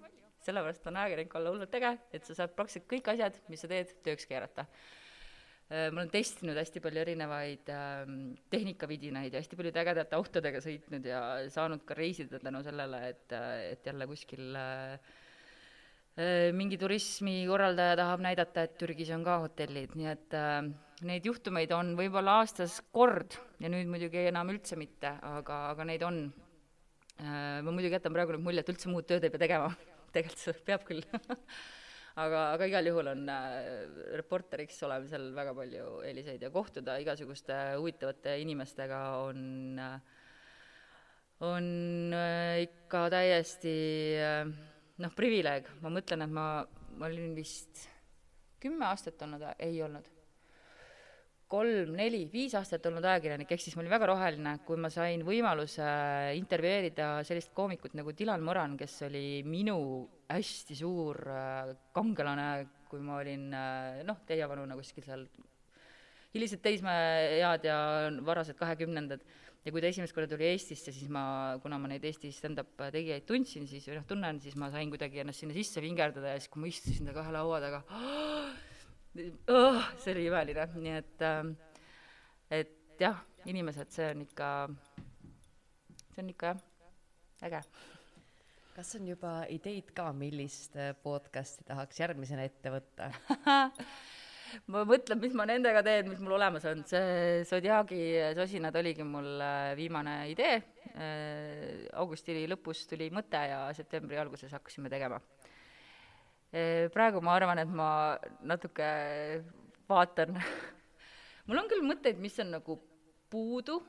sellepärast on ajakirjanik olla hullult äge, et sa saad praktiliselt kõik asjad, mis sa teed, tööks keerata. Äh, ma olen testinud hästi palju erinevaid äh, tehnikavidinaid ja hästi paljude ägedate autodega sõitnud ja saanud ka reisida tänu sellele, et, äh, et jälle kuskil äh, äh, mingi turismikorraldaja tahab näidata, et Türgis on ka hotellid, nii et äh, neid juhtumeid on võib-olla aastas kord ja nüüd muidugi enam üldse mitte, aga, aga neid on. Ma muidugi jätan praegu nüüd mulje, et üldse muud tööd ei pea tegema. Tegelikult peab küll. Aga, aga igal juhul on äh, reporteriks olemisel väga palju eeliseid ja kohtuda igasuguste huvitavate inimestega on äh, on äh, ikka täiesti äh, noh, privileeg, ma mõtlen, et ma, ma olin vist kümme aastat olnud, ei olnud kolm, neli, viis aastat olnud ajakirjanik, ehk siis ma olin väga roheline, kui ma sain võimaluse intervjueerida sellist koomikut nagu Dilan Moran, kes oli minu hästi suur äh, kangelane, kui ma olin äh, noh, teie vanune kuskil seal hilised teismeead ja varased kahekümnendad. ja kui ta esimest korda tuli Eestisse, siis ma, kuna ma neid Eesti stand-up tegijaid tundsin, siis või noh, tunnen, siis ma sain kuidagi ennast sinna sisse vingerdada ja siis, kui ma istusin ta kahe laua taga oh,, oh, see oli imeline, nii et, ähm, et jah, inimesed, see on ikka, see on ikka jah, äge. kas on juba ideid ka, millist äh, podcast'i tahaks järgmisena ette võtta ma mõtlen, mis ma nendega teen, mis mul olemas on, see Zodiaagi sosinad oligi mul äh, viimane idee. Äh, augusti lõpus tuli mõte ja septembri alguses hakkasime tegema praegu ma arvan, et ma natuke vaatan. Mul on küll mõtteid, mis on nagu puudu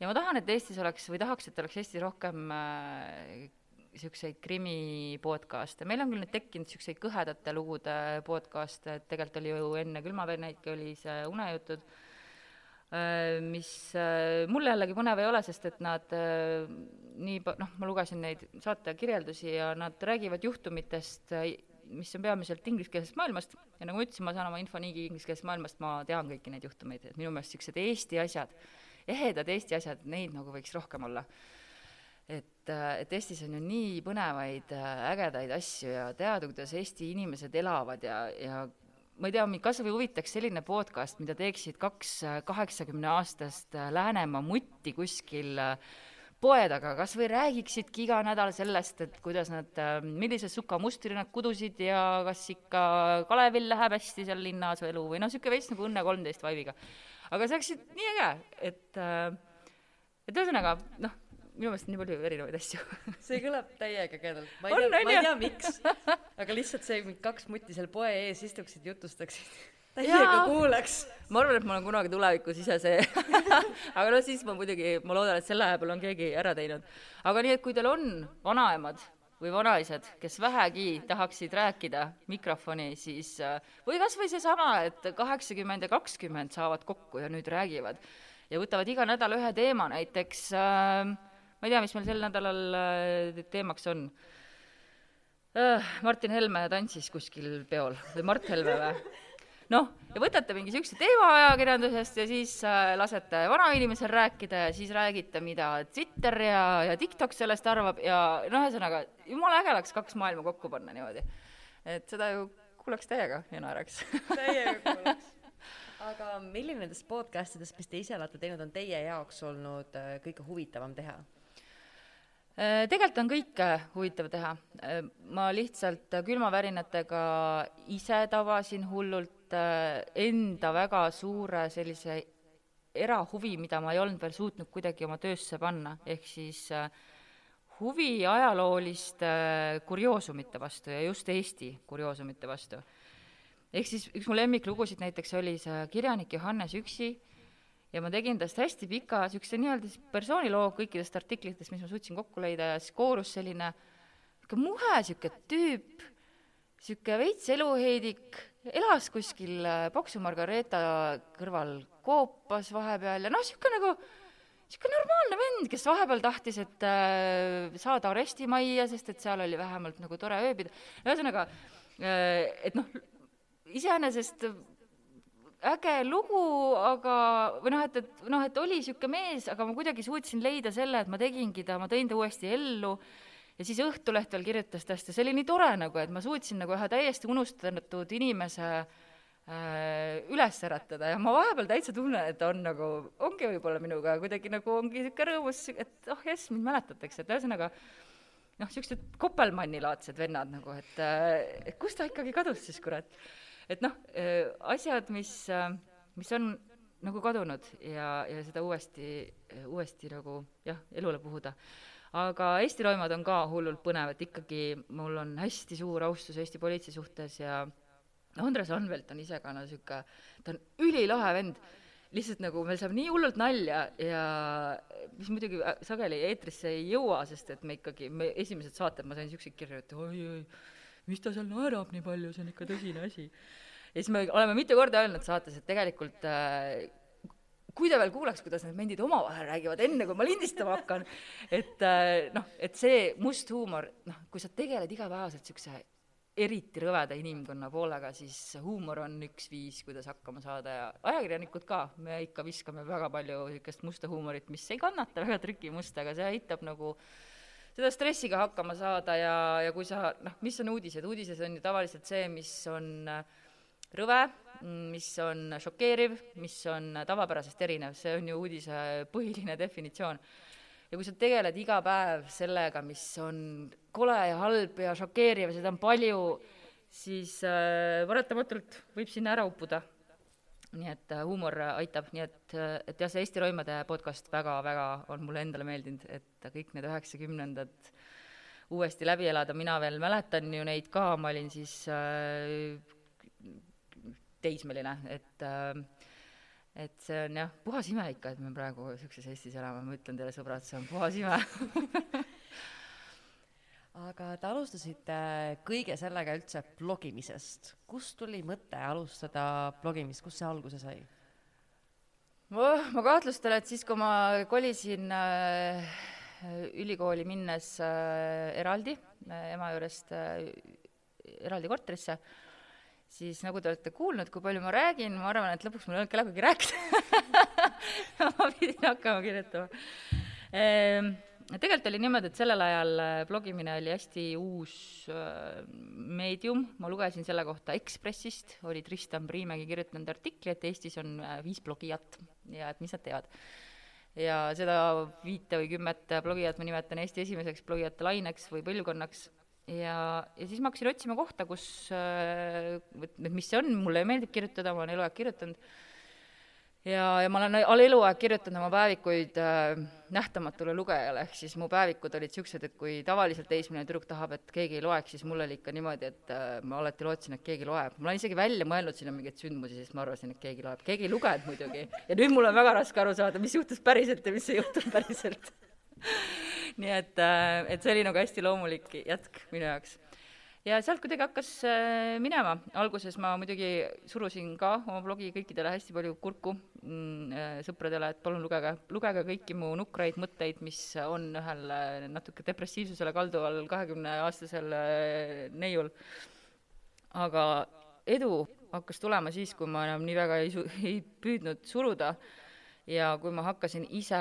ja ma tahan, et Eestis oleks või tahaks, et oleks Eestis rohkem niisuguseid äh, krimi podcast'e, meil on küll nüüd tekkinud niisuguseid kõhedate lugude podcast'e, et tegelikult oli ju enne Külmavennaidki oli see Unejutud äh,, mis äh, mulle jällegi põnev ei ole, sest et nad äh, nii pa-, noh, ma lugesin neid saate kirjeldusi ja nad räägivad juhtumitest äh, mis on peamiselt ingliskeelsest maailmast ja nagu ma ütlesin, ma saan oma info niigi ingliskeelsest maailmast, ma tean kõiki neid juhtumeid, et minu meelest niisugused Eesti asjad, ehedad Eesti asjad, neid nagu võiks rohkem olla. et, et Eestis on ju nii põnevaid ägedaid asju ja teada, kuidas Eesti inimesed elavad ja, ja ma ei tea, mind kas või huvitaks selline podcast, mida teeksid kaks kaheksakümneaastast Läänemaa mutti kuskil äh, poe taga, kas või räägiksidki iga nädal sellest, et kuidas nad, äh, millise sukamustri nad kudusid ja kas ikka Kalevil läheb hästi seal linnas elu või noh, niisugune veits nagu Õnne kolmteist vaibiga. aga see oleks nii äge, et, äh, et ühesõnaga noh, minu meelest on nii palju erinevaid asju see kõlab täiega ägedalt. ma ei On, tea, ma ei tea, miks, aga lihtsalt see, kaks mutti seal poe ees istuksid, jutustaksid. täiega kuulaks. ma arvan, et ma olen kunagi tulevikus ise see aga no siis ma muidugi, ma loodan, et selle aja peal on keegi ära teinud. aga nii, et kui teil on vanaemad või vanaisad, kes vähegi tahaksid rääkida mikrofoni, siis äh, või kas või seesama, et kaheksakümmend ja kakskümmend saavad kokku ja nüüd räägivad ja võtavad iga nädal ühe teema, näiteks äh, ma ei tea, mis meil sel nädalal äh, teemaks on äh, Martin Helme tantsis kuskil peol või Mart Helme või? Noh, ja võtate mingi niisuguse teema ajakirjandusest ja siis äh, lasete vanainimesel rääkida ja siis räägite, mida Twitter ja, ja TikTok sellest arvab ja noh, ühesõnaga, jumala äge oleks kaks maailma kokku panna niimoodi. et seda ju kuulaks täiega ja naeraks täiega kuulaks. aga milline nendest podcast idest, mis te ise olete teinud, on teie jaoks olnud äh, kõige huvitavam teha? Äh, tegelikult on kõike huvitav teha. Ma lihtsalt külmavärinatega ise tabasin hullult äh, enda väga suure sellise erahuvi, mida ma ei olnud veel suutnud kuidagi oma töösse panna, ehk siis huvi ajalooliste kurioosumite vastu ja just Eesti kurioosumite vastu. ehk siis üks mu lemmiklugusid näiteks oli see kirjanik Johannes Üksi, ja ma tegin tast hästi pika niisuguse nii-öelda siis persooniloo kõikidest artiklitest, mis ma suutsin kokku leida ja siis koorus selline niisugune muhe, niisugune tüüp, niisugune veits eluheidik, elas kuskil äh, Paksu Margareeta kõrval koopas vahepeal ja noh, niisugune nagu niisugune normaalne vend, kes vahepeal tahtis, et äh, saada arestimajja, sest et seal oli vähemalt nagu tore ööbida. ühesõnaga äh,, et noh, iseenesest äge lugu, aga või noh, et, et noh, et oli niisugune mees, aga ma kuidagi suutsin leida selle, et ma tegingi ta, ma tõin ta uuesti ellu ja siis Õhtuleht veel kirjutas tast ja see oli nii tore nagu, et ma suutsin nagu ühe täiesti unustatud inimese äh, üles äratada. Ja ma vahepeal täitsa tunnen, et on nagu, ongi võib-olla minuga kuidagi nagu ongi niisugune rõõmus, et oh jess, mind mäletatakse, et ühesõnaga noh, niisugused Koppelmanni-laadsed vennad nagu, et, äh, kus ta ikkagi kadus siis, kurat? Et noh, asjad, mis, mis on nagu kadunud ja, ja seda uuesti, uuesti nagu jah, elule puhuda. Aga Eesti loimad on ka hullult põnev, et ikkagi mul on hästi suur austus Eesti politsei suhtes ja Andres Anvelt on ise ka no niisugune, ta on ülilahe vend, lihtsalt nagu meil saab nii hullult nalja ja mis muidugi sageli eetrisse ei jõua, sest et me ikkagi, me esimesed saated, ma sain niisuguseid kirju, et oi-oi, mis ta seal naerab nii palju, see on ikka tõsine asi. ja siis me oleme mitu korda öelnud saates, et tegelikult äh, kui te veel kuulaks, kuidas need mendid omavahel räägivad, enne kui ma lindistama hakkan, et äh, noh, et see must huumor, noh, kui sa tegeled igapäevaselt niisuguse eriti rõveda inimkonna poolega, siis huumor on üks viis, kuidas hakkama saada ja ajakirjanikud ka, me ikka viskame väga palju niisugust musta huumorit, mis ei kannata väga trükimust, aga see aitab nagu seda stressiga hakkama saada ja, ja kui sa, noh, mis on uudised, uudised on ju tavaliselt see, mis on äh, rõve, mis on šokeeriv, mis on tavapärasest erinev, see on ju uudise põhiline definitsioon. ja kui sa tegeled iga päev sellega, mis on kole ja halb ja šokeeriv ja seda on palju, siis äh, paratamatult võib sinna ära uppuda. nii et äh, huumor aitab, nii et, äh, et jah, see Eesti Roimade podcast väga-väga on mulle endale meeldinud, et kõik need üheksakümnendad uuesti läbi elada, mina veel mäletan ju neid ka, ma olin siis äh, teismeline, et äh, et see on jah, puhas ime ikka, et me praegu niisuguses Eestis elame, ma ütlen teile, sõbrad, see on puhas ime aga te alustasite kõige sellega üldse blogimisest. kust tuli mõte alustada blogimist, kust see alguse sai? ma kahtlustan, et siis, kui ma kolisin äh, ülikooli minnes äh, eraldi äh, ema juurest äh, eraldi korterisse, siis nagu te olete kuulnud, kui palju ma räägin, ma arvan, et lõpuks mul ei olnudki läbigi rääkida. Ma pidin hakkama kirjutama. Ehm, tegelikult oli niimoodi, et sellel ajal äh, blogimine oli hästi uus äh, meedium, ma lugesin selle kohta Ekspressist, oli Tristan Priimägi kirjutanud artikli, et Eestis on äh, viis blogijat ja et mis nad teevad. ja seda viite või kümmet blogijat ma nimetan Eesti esimeseks blogijate laineks või põlvkonnaks ja, ja siis ma hakkasin otsima kohta, kus, et mis see on, mulle meeldib kirjutada, ma olen eluaeg kirjutanud, ja, ja ma olen all eluaeg kirjutanud oma päevikuid äh, nähtamatule lugejale, ehk siis mu päevikud olid niisugused, et kui tavaliselt teismeline tüdruk tahab, et keegi ei loeks, siis mul oli ikka niimoodi, et äh, ma alati lootsin, et keegi loeb. ma olen isegi välja mõelnud sinna mingeid sündmusi, sest ma arvasin, et keegi loeb. keegi ei lugenud muidugi. ja nüüd mul on väga raske aru saada, mis juhtus päriselt ja mis ei juhtunud päriselt nii et, äh, et see oli nagu hästi loomulik jätk minu jaoks. Ja sealt kuidagi hakkas äh, minema, alguses ma muidugi surusin ka oma blogi kõikidele hästi palju kurku mm, äh, sõpradele, et palun lugege, lugege kõiki mu nukraid mõtteid, mis on ühel natuke depressiivsusele kalduval kahekümneaastasel neiul. aga edu hakkas tulema siis, kui ma enam nii väga ei ei püüdnud suruda ja kui ma hakkasin ise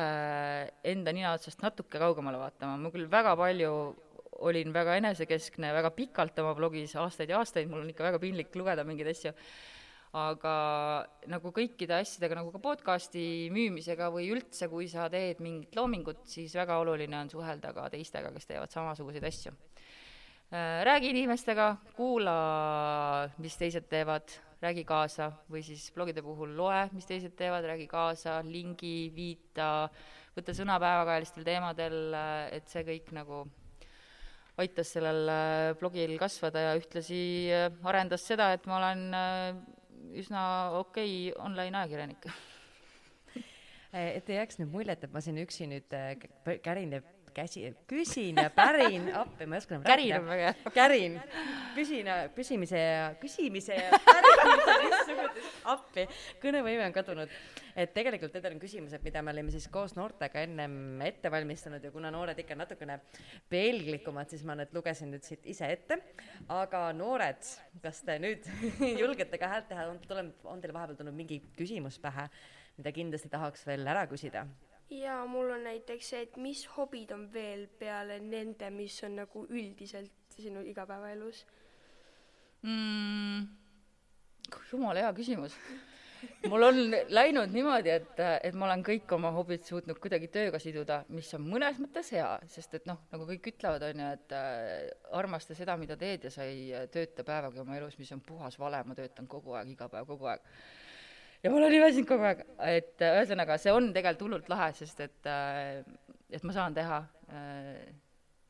enda nina otsast natuke kaugemale vaatama, ma küll väga palju olin väga enesekeskne väga pikalt oma blogis, aastaid ja aastaid, mul on ikka väga piinlik lugeda mingeid asju, aga nagu kõikide asjadega, nagu ka podcasti müümisega või üldse, kui sa teed mingit loomingut, siis väga oluline on suhelda ka teistega, kes teevad samasuguseid asju. Äh, räägi inimestega, kuula, mis teised teevad, räägi kaasa või siis blogide puhul loe, mis teised teevad, räägi kaasa, lingi, viita, võta sõna päevakajalistel teemadel, et see kõik nagu aitas sellel äh, blogil kasvada ja ühtlasi äh, arendas seda, et ma olen äh, üsna okei okay online ajakirjanik. Et ei jääks nüüd muljet, et ma siin üksi nüüd kärin ja käsi, küsin ja pärin appi, ma ei oska enam kärin on väga hea. kärin, küsin, püsimise ja, küsimise ja pärimise appi, kõnevõime on kadunud. et tegelikult need on küsimused, mida me olime siis koos noortega ennem ette valmistanud ja kuna noored ikka natukene pelglikumad, siis ma need lugesin nüüd siit ise ette. aga noored, kas te nüüd julgete ka häält teha, on, tuleb, on teil vahepeal tulnud mingi küsimus pähe, mida kindlasti tahaks veel ära küsida? Ja mul on näiteks see, et mis hobid on veel peale nende, mis on nagu üldiselt sinu igapäevaelus mm,? jumala hea küsimus. mul on läinud niimoodi, et, et ma olen kõik oma hobid suutnud kuidagi tööga siduda, mis on mõnes mõttes hea, sest et noh, nagu kõik ütlevad, on ju, et äh, armasta seda, mida teed ja sa ei tööta päevagi oma elus, mis on puhas vale, ma töötan kogu aeg, iga päev, kogu aeg ja ma olen imesid kogu aeg, et äh, ühesõnaga, see on tegelikult hullult lahe, sest et, äh, et ma saan teha äh,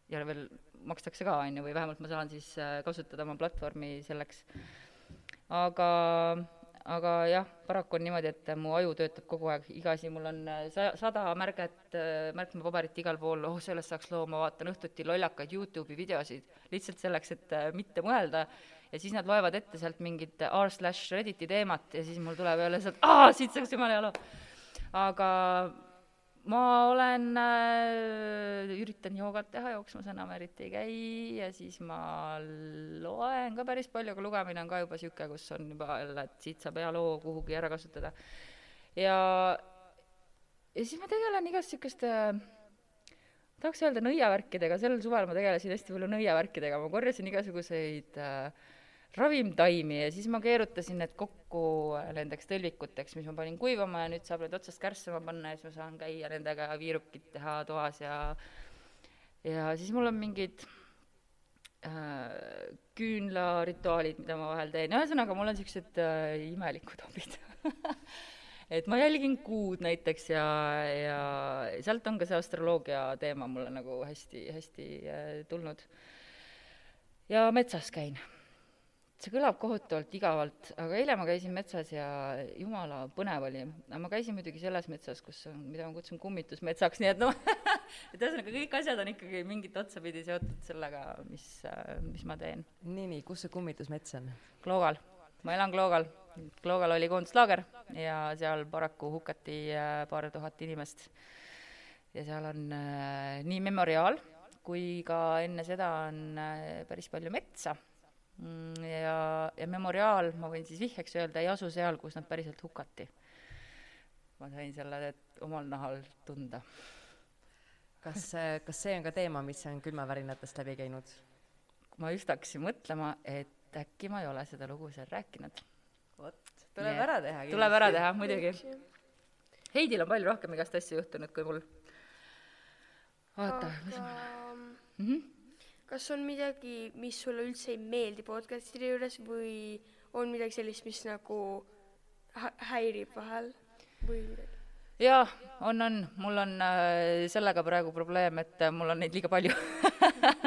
ja veel makstakse ka, on ju, või vähemalt ma saan siis kasutada oma platvormi selleks. aga, aga jah, paraku on niimoodi, et mu aju töötab kogu aeg, iga asi, mul on sa-, sada märget, märkmepaberit igal pool, oh, sellest saaks loo, ma vaatan õhtuti lollakaid Youtube'i videosid, lihtsalt selleks, et mitte mõelda ja siis nad loevad ette sealt mingit r slash Redditi teemat ja siis mul tuleb jälle sealt, aa, siit saaks jumala loo. aga ma olen äh,, üritan joogat teha, jooksmas enam eriti ei käi ja siis ma loen ka päris palju, aga lugemine on ka juba niisugune, kus on juba jälle, et siit saab hea loo kuhugi ära kasutada. ja, ja siis ma tegelen igast niisuguste tahaks öelda nõiavärkidega, sel suvel ma tegelesin hästi palju nõiavärkidega, ma korjasin igasuguseid äh, ravimtaimi ja siis ma keerutasin need kokku nendeks tõlvikuteks, mis ma panin kuivama ja nüüd saab need otsast kärssama panna ja siis ma saan käia nendega viirukit teha toas ja ja siis mul on mingid äh, küünlarituaalid, mida ma vahel teen, ühesõnaga mul on niisugused äh, imelikud hobid. Et ma jälgin kuud näiteks ja, ja sealt on ka see astroloogia teema mulle nagu hästi, hästi äh, tulnud. ja metsas käin see kõlab kohutavalt igavalt, aga eile ma käisin metsas ja jumala põnev oli. aga ma käisin muidugi selles metsas, kus on, mida ma kutsun kummitusmetsaks, nii et noh et ühesõnaga kõik asjad on ikkagi mingit otsapidi seotud sellega, mis, mis ma teen. nii, nii, kus see kummitusmets on? Kloogal. ma elan Kloogal. Kloogal oli koonduslaager ja seal paraku hukati äh, paar tuhat inimest. ja seal on äh, nii memoriaal kui ka enne seda on äh, päris palju metsa ja, ja Memoriaal, ma võin siis vihjeks öelda, ei asu seal, kus nad päriselt hukati. ma sain selle omal nahal tunda. kas, kas see on ka teema, mis on külmavärinatest läbi käinud? ma just hakkasin mõtlema, et äkki ma ei ole seda lugu seal rääkinud. vot, tuleb ära teha. tuleb ära teha, muidugi. Heidil on palju rohkem igast asju juhtunud kui mul. vaata mis ma mm -hmm kas on midagi, mis sulle üldse ei meeldi podcast'ide juures või on midagi sellist, mis nagu häirib vahel? või midagi? jaa, on, on, mul on äh, sellega praegu probleem, et äh, mul on neid liiga palju.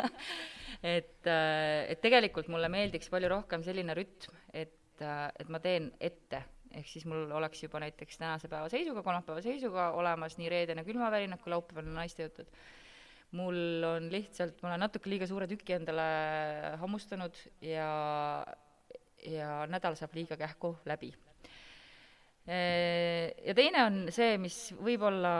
et äh,, et tegelikult mulle meeldiks palju rohkem selline rütm, et et ma teen ette, ehk siis mul oleks juba näiteks tänase päeva seisuga, kolmapäeva seisuga olemas nii reedene külmavärinad kui laupäevane naistejutud. Mul on lihtsalt, ma olen natuke liiga suure tüki endale hammustanud ja, ja nädal saab liiga kähku läbi ja teine on see, mis võib-olla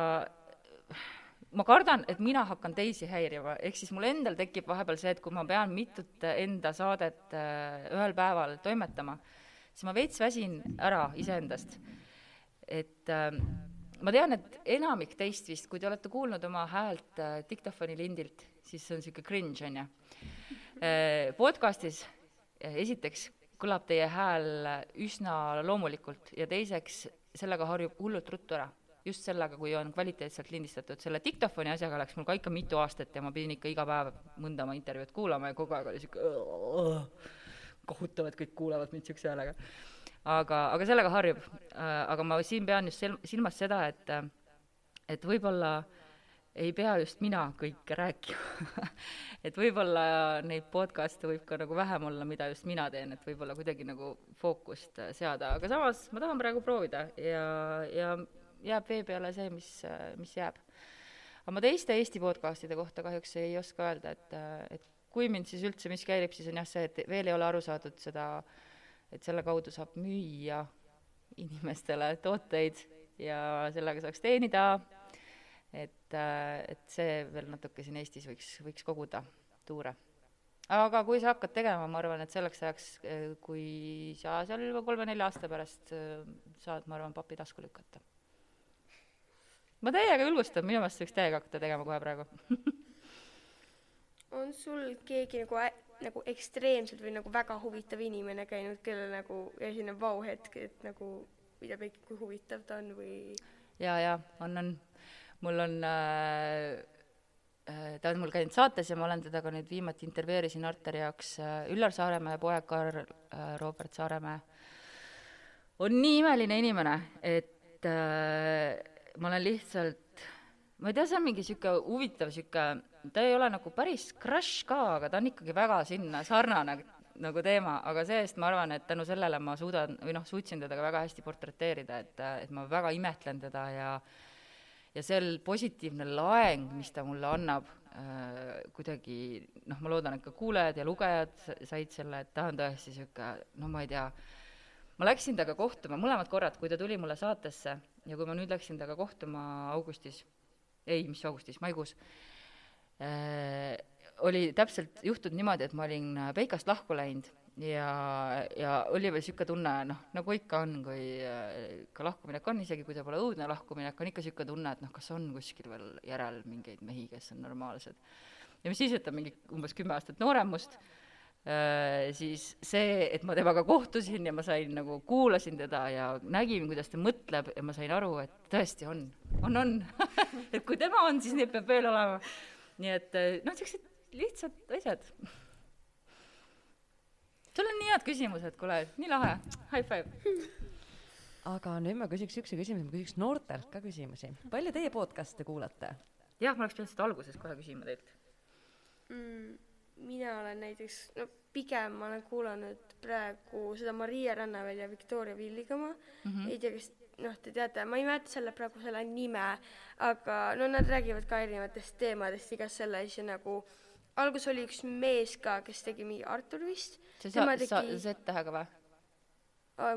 ma kardan, et mina hakkan teisi häirima, ehk siis mul endal tekib vahepeal see, et kui ma pean mitut enda saadet ühel päeval toimetama, siis ma veits väsin ära iseendast. et äh, ma tean, et enamik teist vist, kui te olete kuulnud oma häält äh, diktofoni lindilt, siis see on niisugune cringe, on ju. Podcastis esiteks kõlab teie hääl üsna loomulikult ja teiseks, sellega harjub hullult ruttu ära. just sellega, kui on kvaliteetselt lindistatud. selle diktofoni asjaga läks mul ka ikka mitu aastat ja ma pidin ikka iga päev mõnda oma intervjuud kuulama ja kogu aeg oli sihuke kohutav, et kõik kuulavad mind siukse häälega. Aga, aga sellega harjub. aga ma siin pean just sel-, silmas seda, et, et võib-olla äh, ei pea just mina kõike rääkima et võib-olla neid podcast'e võib ka nagu vähem olla, mida just mina teen, et võib-olla kuidagi nagu fookust seada, aga samas ma tahan praegu proovida ja, ja jääb vee peale see, mis, mis jääb. aga ma teiste Eesti podcast'ide kohta kahjuks ei oska öelda, et, et kui mind siis üldse miski häirib, siis on jah see, et veel ei ole aru saadud seda, et selle kaudu saab müüa inimestele tooteid ja sellega saaks teenida et, äh, et see veel natuke siin Eestis võiks, võiks koguda tuure. aga kui sa hakkad tegema, ma arvan, et selleks ajaks, äh, kui sa seal juba kolme-nelja aasta pärast äh, saad, ma arvan, papi tasku lükata. ma täiega julgustan, minu meelest võiks täiega hakata tegema kohe praegu on sul keegi nagu nagu ekstreemselt või nagu väga huvitav inimene käinud, kellel nagu esineb vau-hetk, et nagu ütleb ikka, kui huvitav ta on või ja, ja on, on. Mul on äh, äh, ta on mul käinud saates ja ma olen teda ka nüüd viimati intervjueerisin Arteri jaoks. Äh, Üllar Saaremäe poeg Karl äh, Robert Saaremäe. On nii imeline inimene, et äh, ma olen lihtsalt, ma ei tea, see on mingi sihuke huvitav sihuke, ta ei ole nagu päris crush ka, aga ta on ikkagi väga sinna sarnane nagu teema, aga see-eest ma arvan, et tänu sellele ma suudan või noh, suutsin teda ka väga hästi portreteerida, et, et ma väga imetlen teda ja ja sel positiivne laeng, mis ta mulle annab äh,, kuidagi noh, ma loodan, et ka kuulajad ja lugejad said selle, et ta on tõesti niisugune, no ma ei tea, ma läksin temaga kohtuma mõlemad korrad, kui ta tuli mulle saatesse ja kui ma nüüd läksin temaga kohtuma augustis, ei, mis augustis, maikuus äh,, oli täpselt juhtunud niimoodi, et ma olin Peikast lahku läinud ja, ja oli veel niisugune tunne, noh, nagu ikka on, kui äh, ka lahkuminek on, isegi kui ta pole õudne lahkuminek, on ikka niisugune tunne, et noh, kas on kuskil veel järel mingeid mehi, kes on normaalsed. ja mis siis, et ta mingi umbes kümme aastat noorem must, siis see, et ma temaga kohtusin ja ma sain nagu, kuulasin teda ja nägin, kuidas ta mõtleb ja ma sain aru, et tõesti on, on, on et kui tema on, siis neid peab veel olema. nii et noh, niisugused lihtsad asjad sul on nii head küsimused, kuule, nii lahe, high five. aga nüüd ma küsiks niisuguse küsimuse, ma küsiks noortelt ka küsimusi. palju teie podcast'e kuulate? jah, ma oleks pidanud seda alguses kohe küsima teilt mm,. Mina olen näiteks, no pigem ma olen kuulanud praegu seda Maria Rannaväe ja Victoria Villigama mm. -hmm. ei tea, kas noh, te teate, ma ei mäleta selle praegu selle nime, aga no nad räägivad ka erinevatest teemadest, igast selle asja nagu alguses oli üks mees ka, kes tegi mingi Artur vist. see sa-, tegi... sa-, Z-tähega või?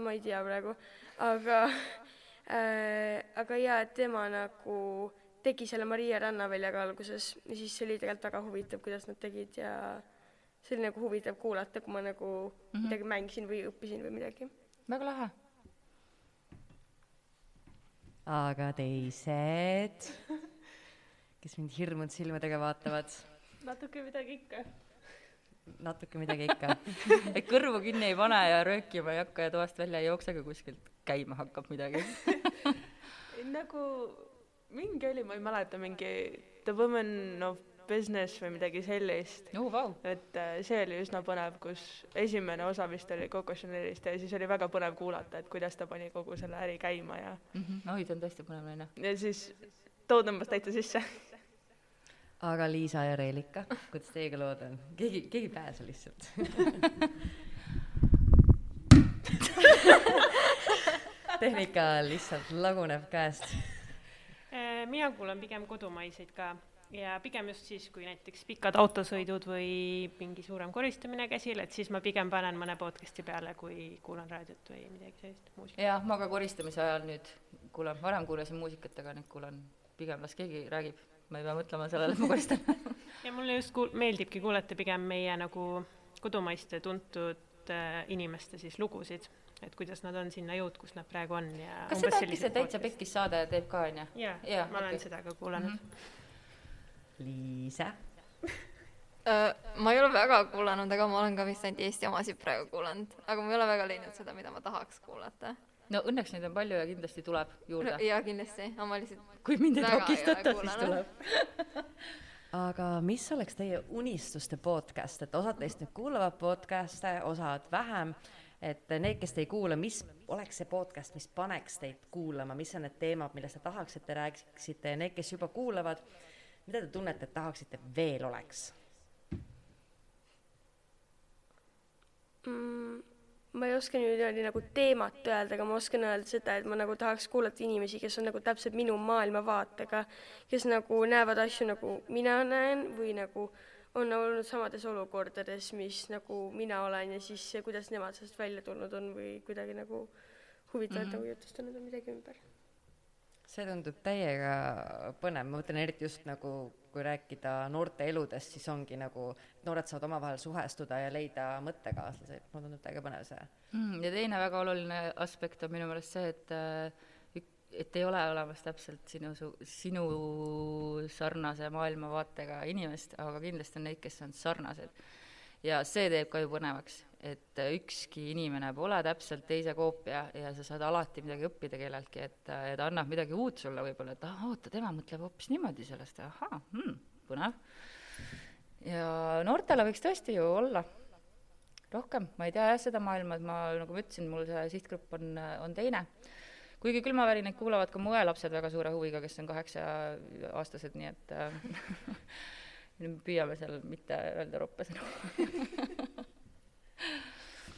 ma ei tea praegu, aga äh, aga jaa, tema nagu tegi selle Maria Rannaväljaga alguses ja siis see oli tegelikult väga huvitav, kuidas nad tegid ja see oli nagu huvitav kuulata, kui ma nagu mm -hmm. midagi mängisin või õppisin või midagi. väga lahe. aga teised, kes mind hirmunud silmadega vaatavad? natuke midagi ikka. natuke midagi ikka et kõrvu kinni ei pane ja röökima ei hakka ja toast välja ei jookse, kui kuskilt käima hakkab midagi nagu mingi oli, ma ei mäleta, mingi The Woman of business või midagi sellist. oo vau, et äh, see oli üsna põnev, kus esimene osa vist oli Coco Chanelist ja siis oli väga põnev kuulata, et kuidas ta pani kogu selle äri käima ja, oi, ta on tõesti põnev naine. ja siis too tõmbas täitsa sisse. aga Liisa ja Reelika, kuidas teiega lood on? keegi, keegi ei pääse lihtsalt. tehnika lihtsalt laguneb käest. Äh, mina kuulan pigem kodumaiseid ka ja pigem just siis, kui näiteks pikad autosõidud või mingi suurem koristamine käsil, et siis ma pigem panen mõne podcast'i peale, kui kuulan raadiot või midagi sellist, muusikat. jah, ma ka koristamise ajal nüüd kuulan, varem kuulasin muusikat, aga nüüd kuulan pigem las keegi räägib, ma ei pea mõtlema sellele, et ma koristan. ja mulle just kuul-, meeldibki kuulata pigem meie nagu kodumaiste tuntud äh, inimeste siis lugusid, et kuidas nad on sinna jõudnud, kus nad praegu on ja kas seda äkki see Täitsa Pekkis saade teeb ka, onju? jaa Jaa, ja,, ma olen okay. seda ka kuulanud mm. -hmm. Liisa, Äh, ma ei ole väga kuulanud, aga ma olen ka vist ainult Eesti omasid praegu kuulanud, aga ma ei ole väga leidnud seda, mida ma tahaks kuulata. no õnneks neid on palju ja kindlasti tuleb juurde. jaa, kindlasti, aga ma lihtsalt, kui mind ei takistata, siis tuleb. aga mis oleks teie unistuste podcast, et osad teist nüüd kuulavad podcast'e, osad vähem, et need, kes te ei kuula, mis oleks see podcast, mis paneks teid kuulama, mis on need teemad, millest te tahaksite, räägiksite ja need, kes juba kuulavad, mida te tunnete, et tahaksite veel oleks? mm,. ma ei oska niimoodi nagu teemat öelda, aga ma oskan öelda seda, et ma nagu tahaks kuulata inimesi, kes on nagu täpselt minu maailmavaatega, kes nagu näevad asju nagu mina näen või nagu on olnud samades olukordades, mis nagu mina olen ja siis kuidas nemad sellest välja tulnud on või kuidagi nagu huvitavalt mm -hmm. nagu jutustanud on midagi ümber. see tundub täiega põnev, ma mõtlen eriti just nagu, kui rääkida noorte eludest, siis ongi nagu, noored saavad omavahel suhestuda ja leida mõttekaaslasi, mulle tundub täiega põnev see. Mm, ja teine väga oluline aspekt on minu meelest see, et äh, et ei ole olemas täpselt sinu sinu sarnase maailmavaatega inimest, aga kindlasti on neid, kes on sarnased. ja see teeb ka ju põnevaks, et ükski inimene pole täpselt teise koopia ja sa saad alati midagi õppida kelleltki, et ta annab midagi uut sulle võib-olla, et ah, oota, tema mõtleb hoopis niimoodi sellest, ahaa hmm,, põnev. ja noortele võiks tõesti ju olla rohkem, ma ei tea jah seda maailma, et ma nagu ma ütlesin, mul see sihtgrupp on, on teine. Kuigi külmavärinaid kuulavad ka mu õelapsed väga suure huviga, kes on kaheksa-aastased, nii et äh, me püüame seal mitte öelda roppe sõnu.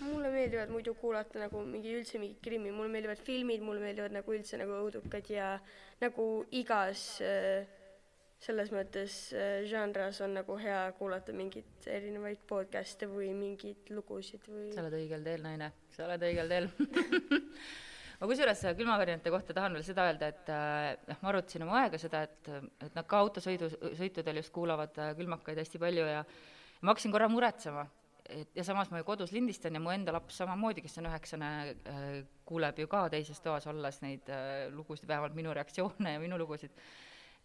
mulle meeldivad muidu kuulata nagu mingi üldse mingi krimmi, mulle meeldivad filmid, mulle meeldivad nagu üldse nagu õudukad ja nagu igas äh, selles mõttes äh, žanras on nagu hea kuulata mingeid erinevaid podcast'e või mingeid lugusid või sa oled õigel teel, naine, sa oled õigel teel. ma kusjuures külmavärinate kohta tahan veel seda öelda, et äh, noh, ma arutasin oma õega seda, et, et nad ka autosõidu, sõitudel just kuulavad äh, külmakaid hästi palju ja ma hakkasin korra muretsema, et ja samas ma ju kodus lindistan ja mu enda laps samamoodi, kes on üheksane äh,, kuuleb ju ka teises toas olles neid äh, lugusid, vähemalt minu reaktsioone ja minu lugusid,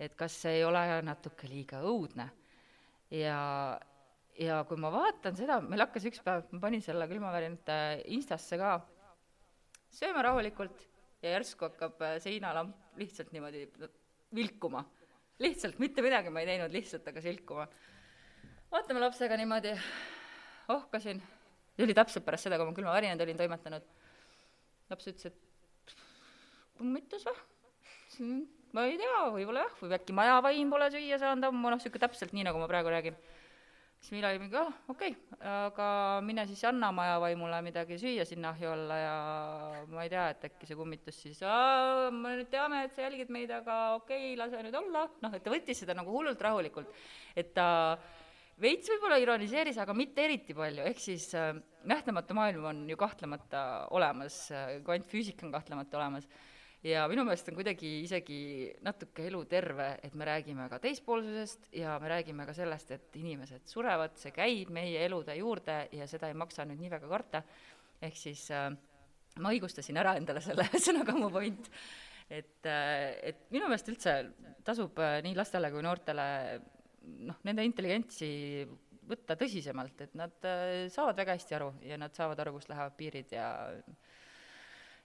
et kas see ei ole natuke liiga õudne. Ja ja kui ma vaatan seda, meil hakkas üks päev, ma panin selle külmavärinate Instasse ka, sööme rahulikult ja järsku hakkab äh, seinalamp lihtsalt niimoodi vilkuma. lihtsalt mitte midagi ma ei teinud, lihtsalt hakkas vilkuma. vaatame lapsega niimoodi, ohkasin, see oli täpselt pärast seda, kui ma külmavärinaid olin toimetanud. laps ütles, et kummitus või? ma ei tea, võib-olla jah, või äkki majavaim pole süüa saanud ammu, noh, niisugune täpselt nii, nagu ma praegu räägin siis mina olin mingi, ah okei okay,, aga mine siis anna majavaimule midagi süüa sinna ahju alla ja ma ei tea, et äkki see kummitus siis, me nüüd teame, et sa jälgid meid, aga okei okay,, lase nüüd olla, noh, et ta võttis seda nagu hullult rahulikult, et ta veits võib-olla ironiseeris, aga mitte eriti palju, ehk siis äh, nähtamatu maailm on ju kahtlemata olemas äh,, kvantfüüsika on kahtlemata olemas ja minu meelest on kuidagi isegi natuke eluterve, et me räägime ka teispoolsusest ja me räägime ka sellest, et inimesed surevad, see käib meie elude juurde ja seda ei maksa nüüd nii väga karta. ehk siis äh, ma õigustasin ära endale selle ühesõnaga mu point. et äh,, et minu meelest üldse tasub äh, nii lastele kui noortele noh, nende intelligentsi võtta tõsisemalt, et nad äh, saavad väga hästi aru ja nad saavad aru, kust lähevad piirid ja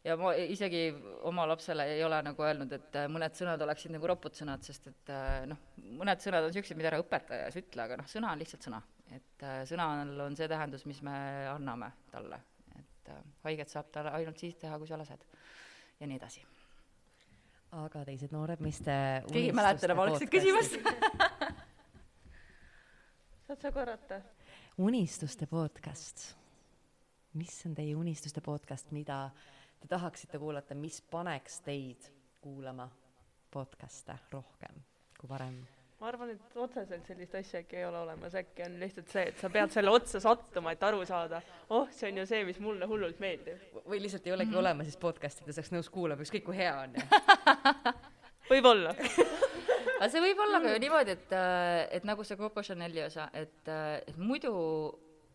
ja ma isegi oma lapsele ei ole nagu öelnud, et äh, mõned sõnad oleksid nagu ropud sõnad, sest et äh, noh, mõned sõnad on niisugused, mida ära õpetajas ütle, aga noh, sõna on lihtsalt sõna. et äh, sõnal on see tähendus, mis me anname talle. et haiget saab ta ainult siis teha, kui sa lased. ja nii edasi. aga teised noored, mis te keegi ei mäleta enam algset küsimust saad sa korrata? unistuste podcast. mis on teie unistuste podcast, mida te tahaksite kuulata, mis paneks teid kuulama podcast'e rohkem kui varem? ma arvan, et otseselt sellist asja äkki ei ole olemas, äkki on lihtsalt see, et sa pead selle otsa sattuma, et aru saada, oh, see on ju see, mis mulle hullult meeldib. või lihtsalt ei olegi mm -hmm. olemas siis podcast'i, ta saaks nõus kuulama, ükskõik kui hea on võib-olla aga see võib olla ka ju niimoodi, et, et nagu see Coco Chanel'i osa, et, et muidu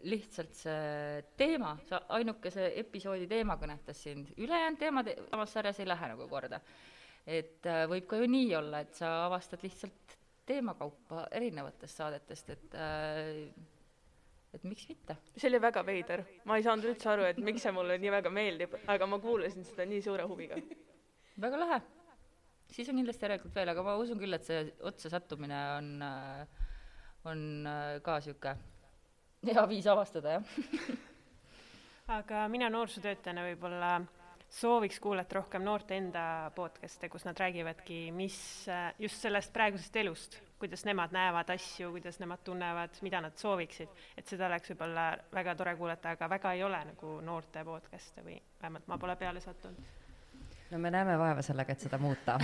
lihtsalt see teema, see ainukese episoodi teema kõnetas sind, ülejäänud teemad samas sarjas ei lähe nagu korda. et äh, võib ka ju nii olla, et sa avastad lihtsalt teemakaupa erinevatest saadetest, et äh, et miks mitte. see oli väga veider, ma ei saanud üldse aru, et miks see mulle nii väga meeldib, aga ma kuulasin seda nii suure huviga. väga lahe. siis on kindlasti järelikult veel, aga ma usun küll, et see otsa sattumine on, äh, on ka niisugune hea viis avastada, jah aga mina noorsootöötajana võib-olla sooviks kuulata rohkem noorte enda podcast'e, kus nad räägivadki, mis just sellest praegusest elust, kuidas nemad näevad asju, kuidas nemad tunnevad, mida nad sooviksid. et seda oleks võib-olla väga tore kuulata, aga väga ei ole nagu noorte podcast'e või vähemalt ma pole peale sattunud. no me näeme vaeva sellega, et seda muuta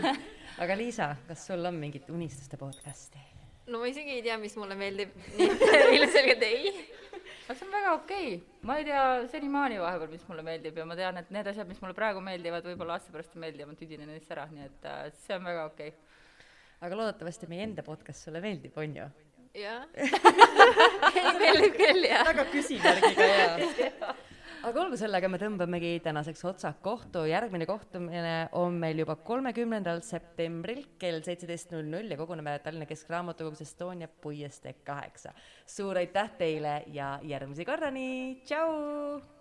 aga Liisa, kas sul on mingit unistuste podcast'i? No ma isegi ei tea, mis mulle meeldib, nii et ilmselgelt ei. aga see on väga okei okay., ma ei tea senimaani vahepeal, mis mulle meeldib ja ma tean, et need asjad, mis mulle praegu meeldivad, võib-olla aasta pärast ei meeldi ja ma tüdinen neist ära, nii et äh, see on väga okei okay. aga loodetavasti meie enda podcast sulle meeldib, on ju? jah meeldib küll, jah. väga küsimärgiga, jaa aga olgu sellega, me tõmbamegi tänaseks otsad kohtu, järgmine kohtumine on meil juba kolmekümnendal septembril kell seitseteist null null ja koguneme Tallinna Keskraamatukogus Estonia puiestee kaheksa. suur aitäh teile ja järgmise korrani, tšau!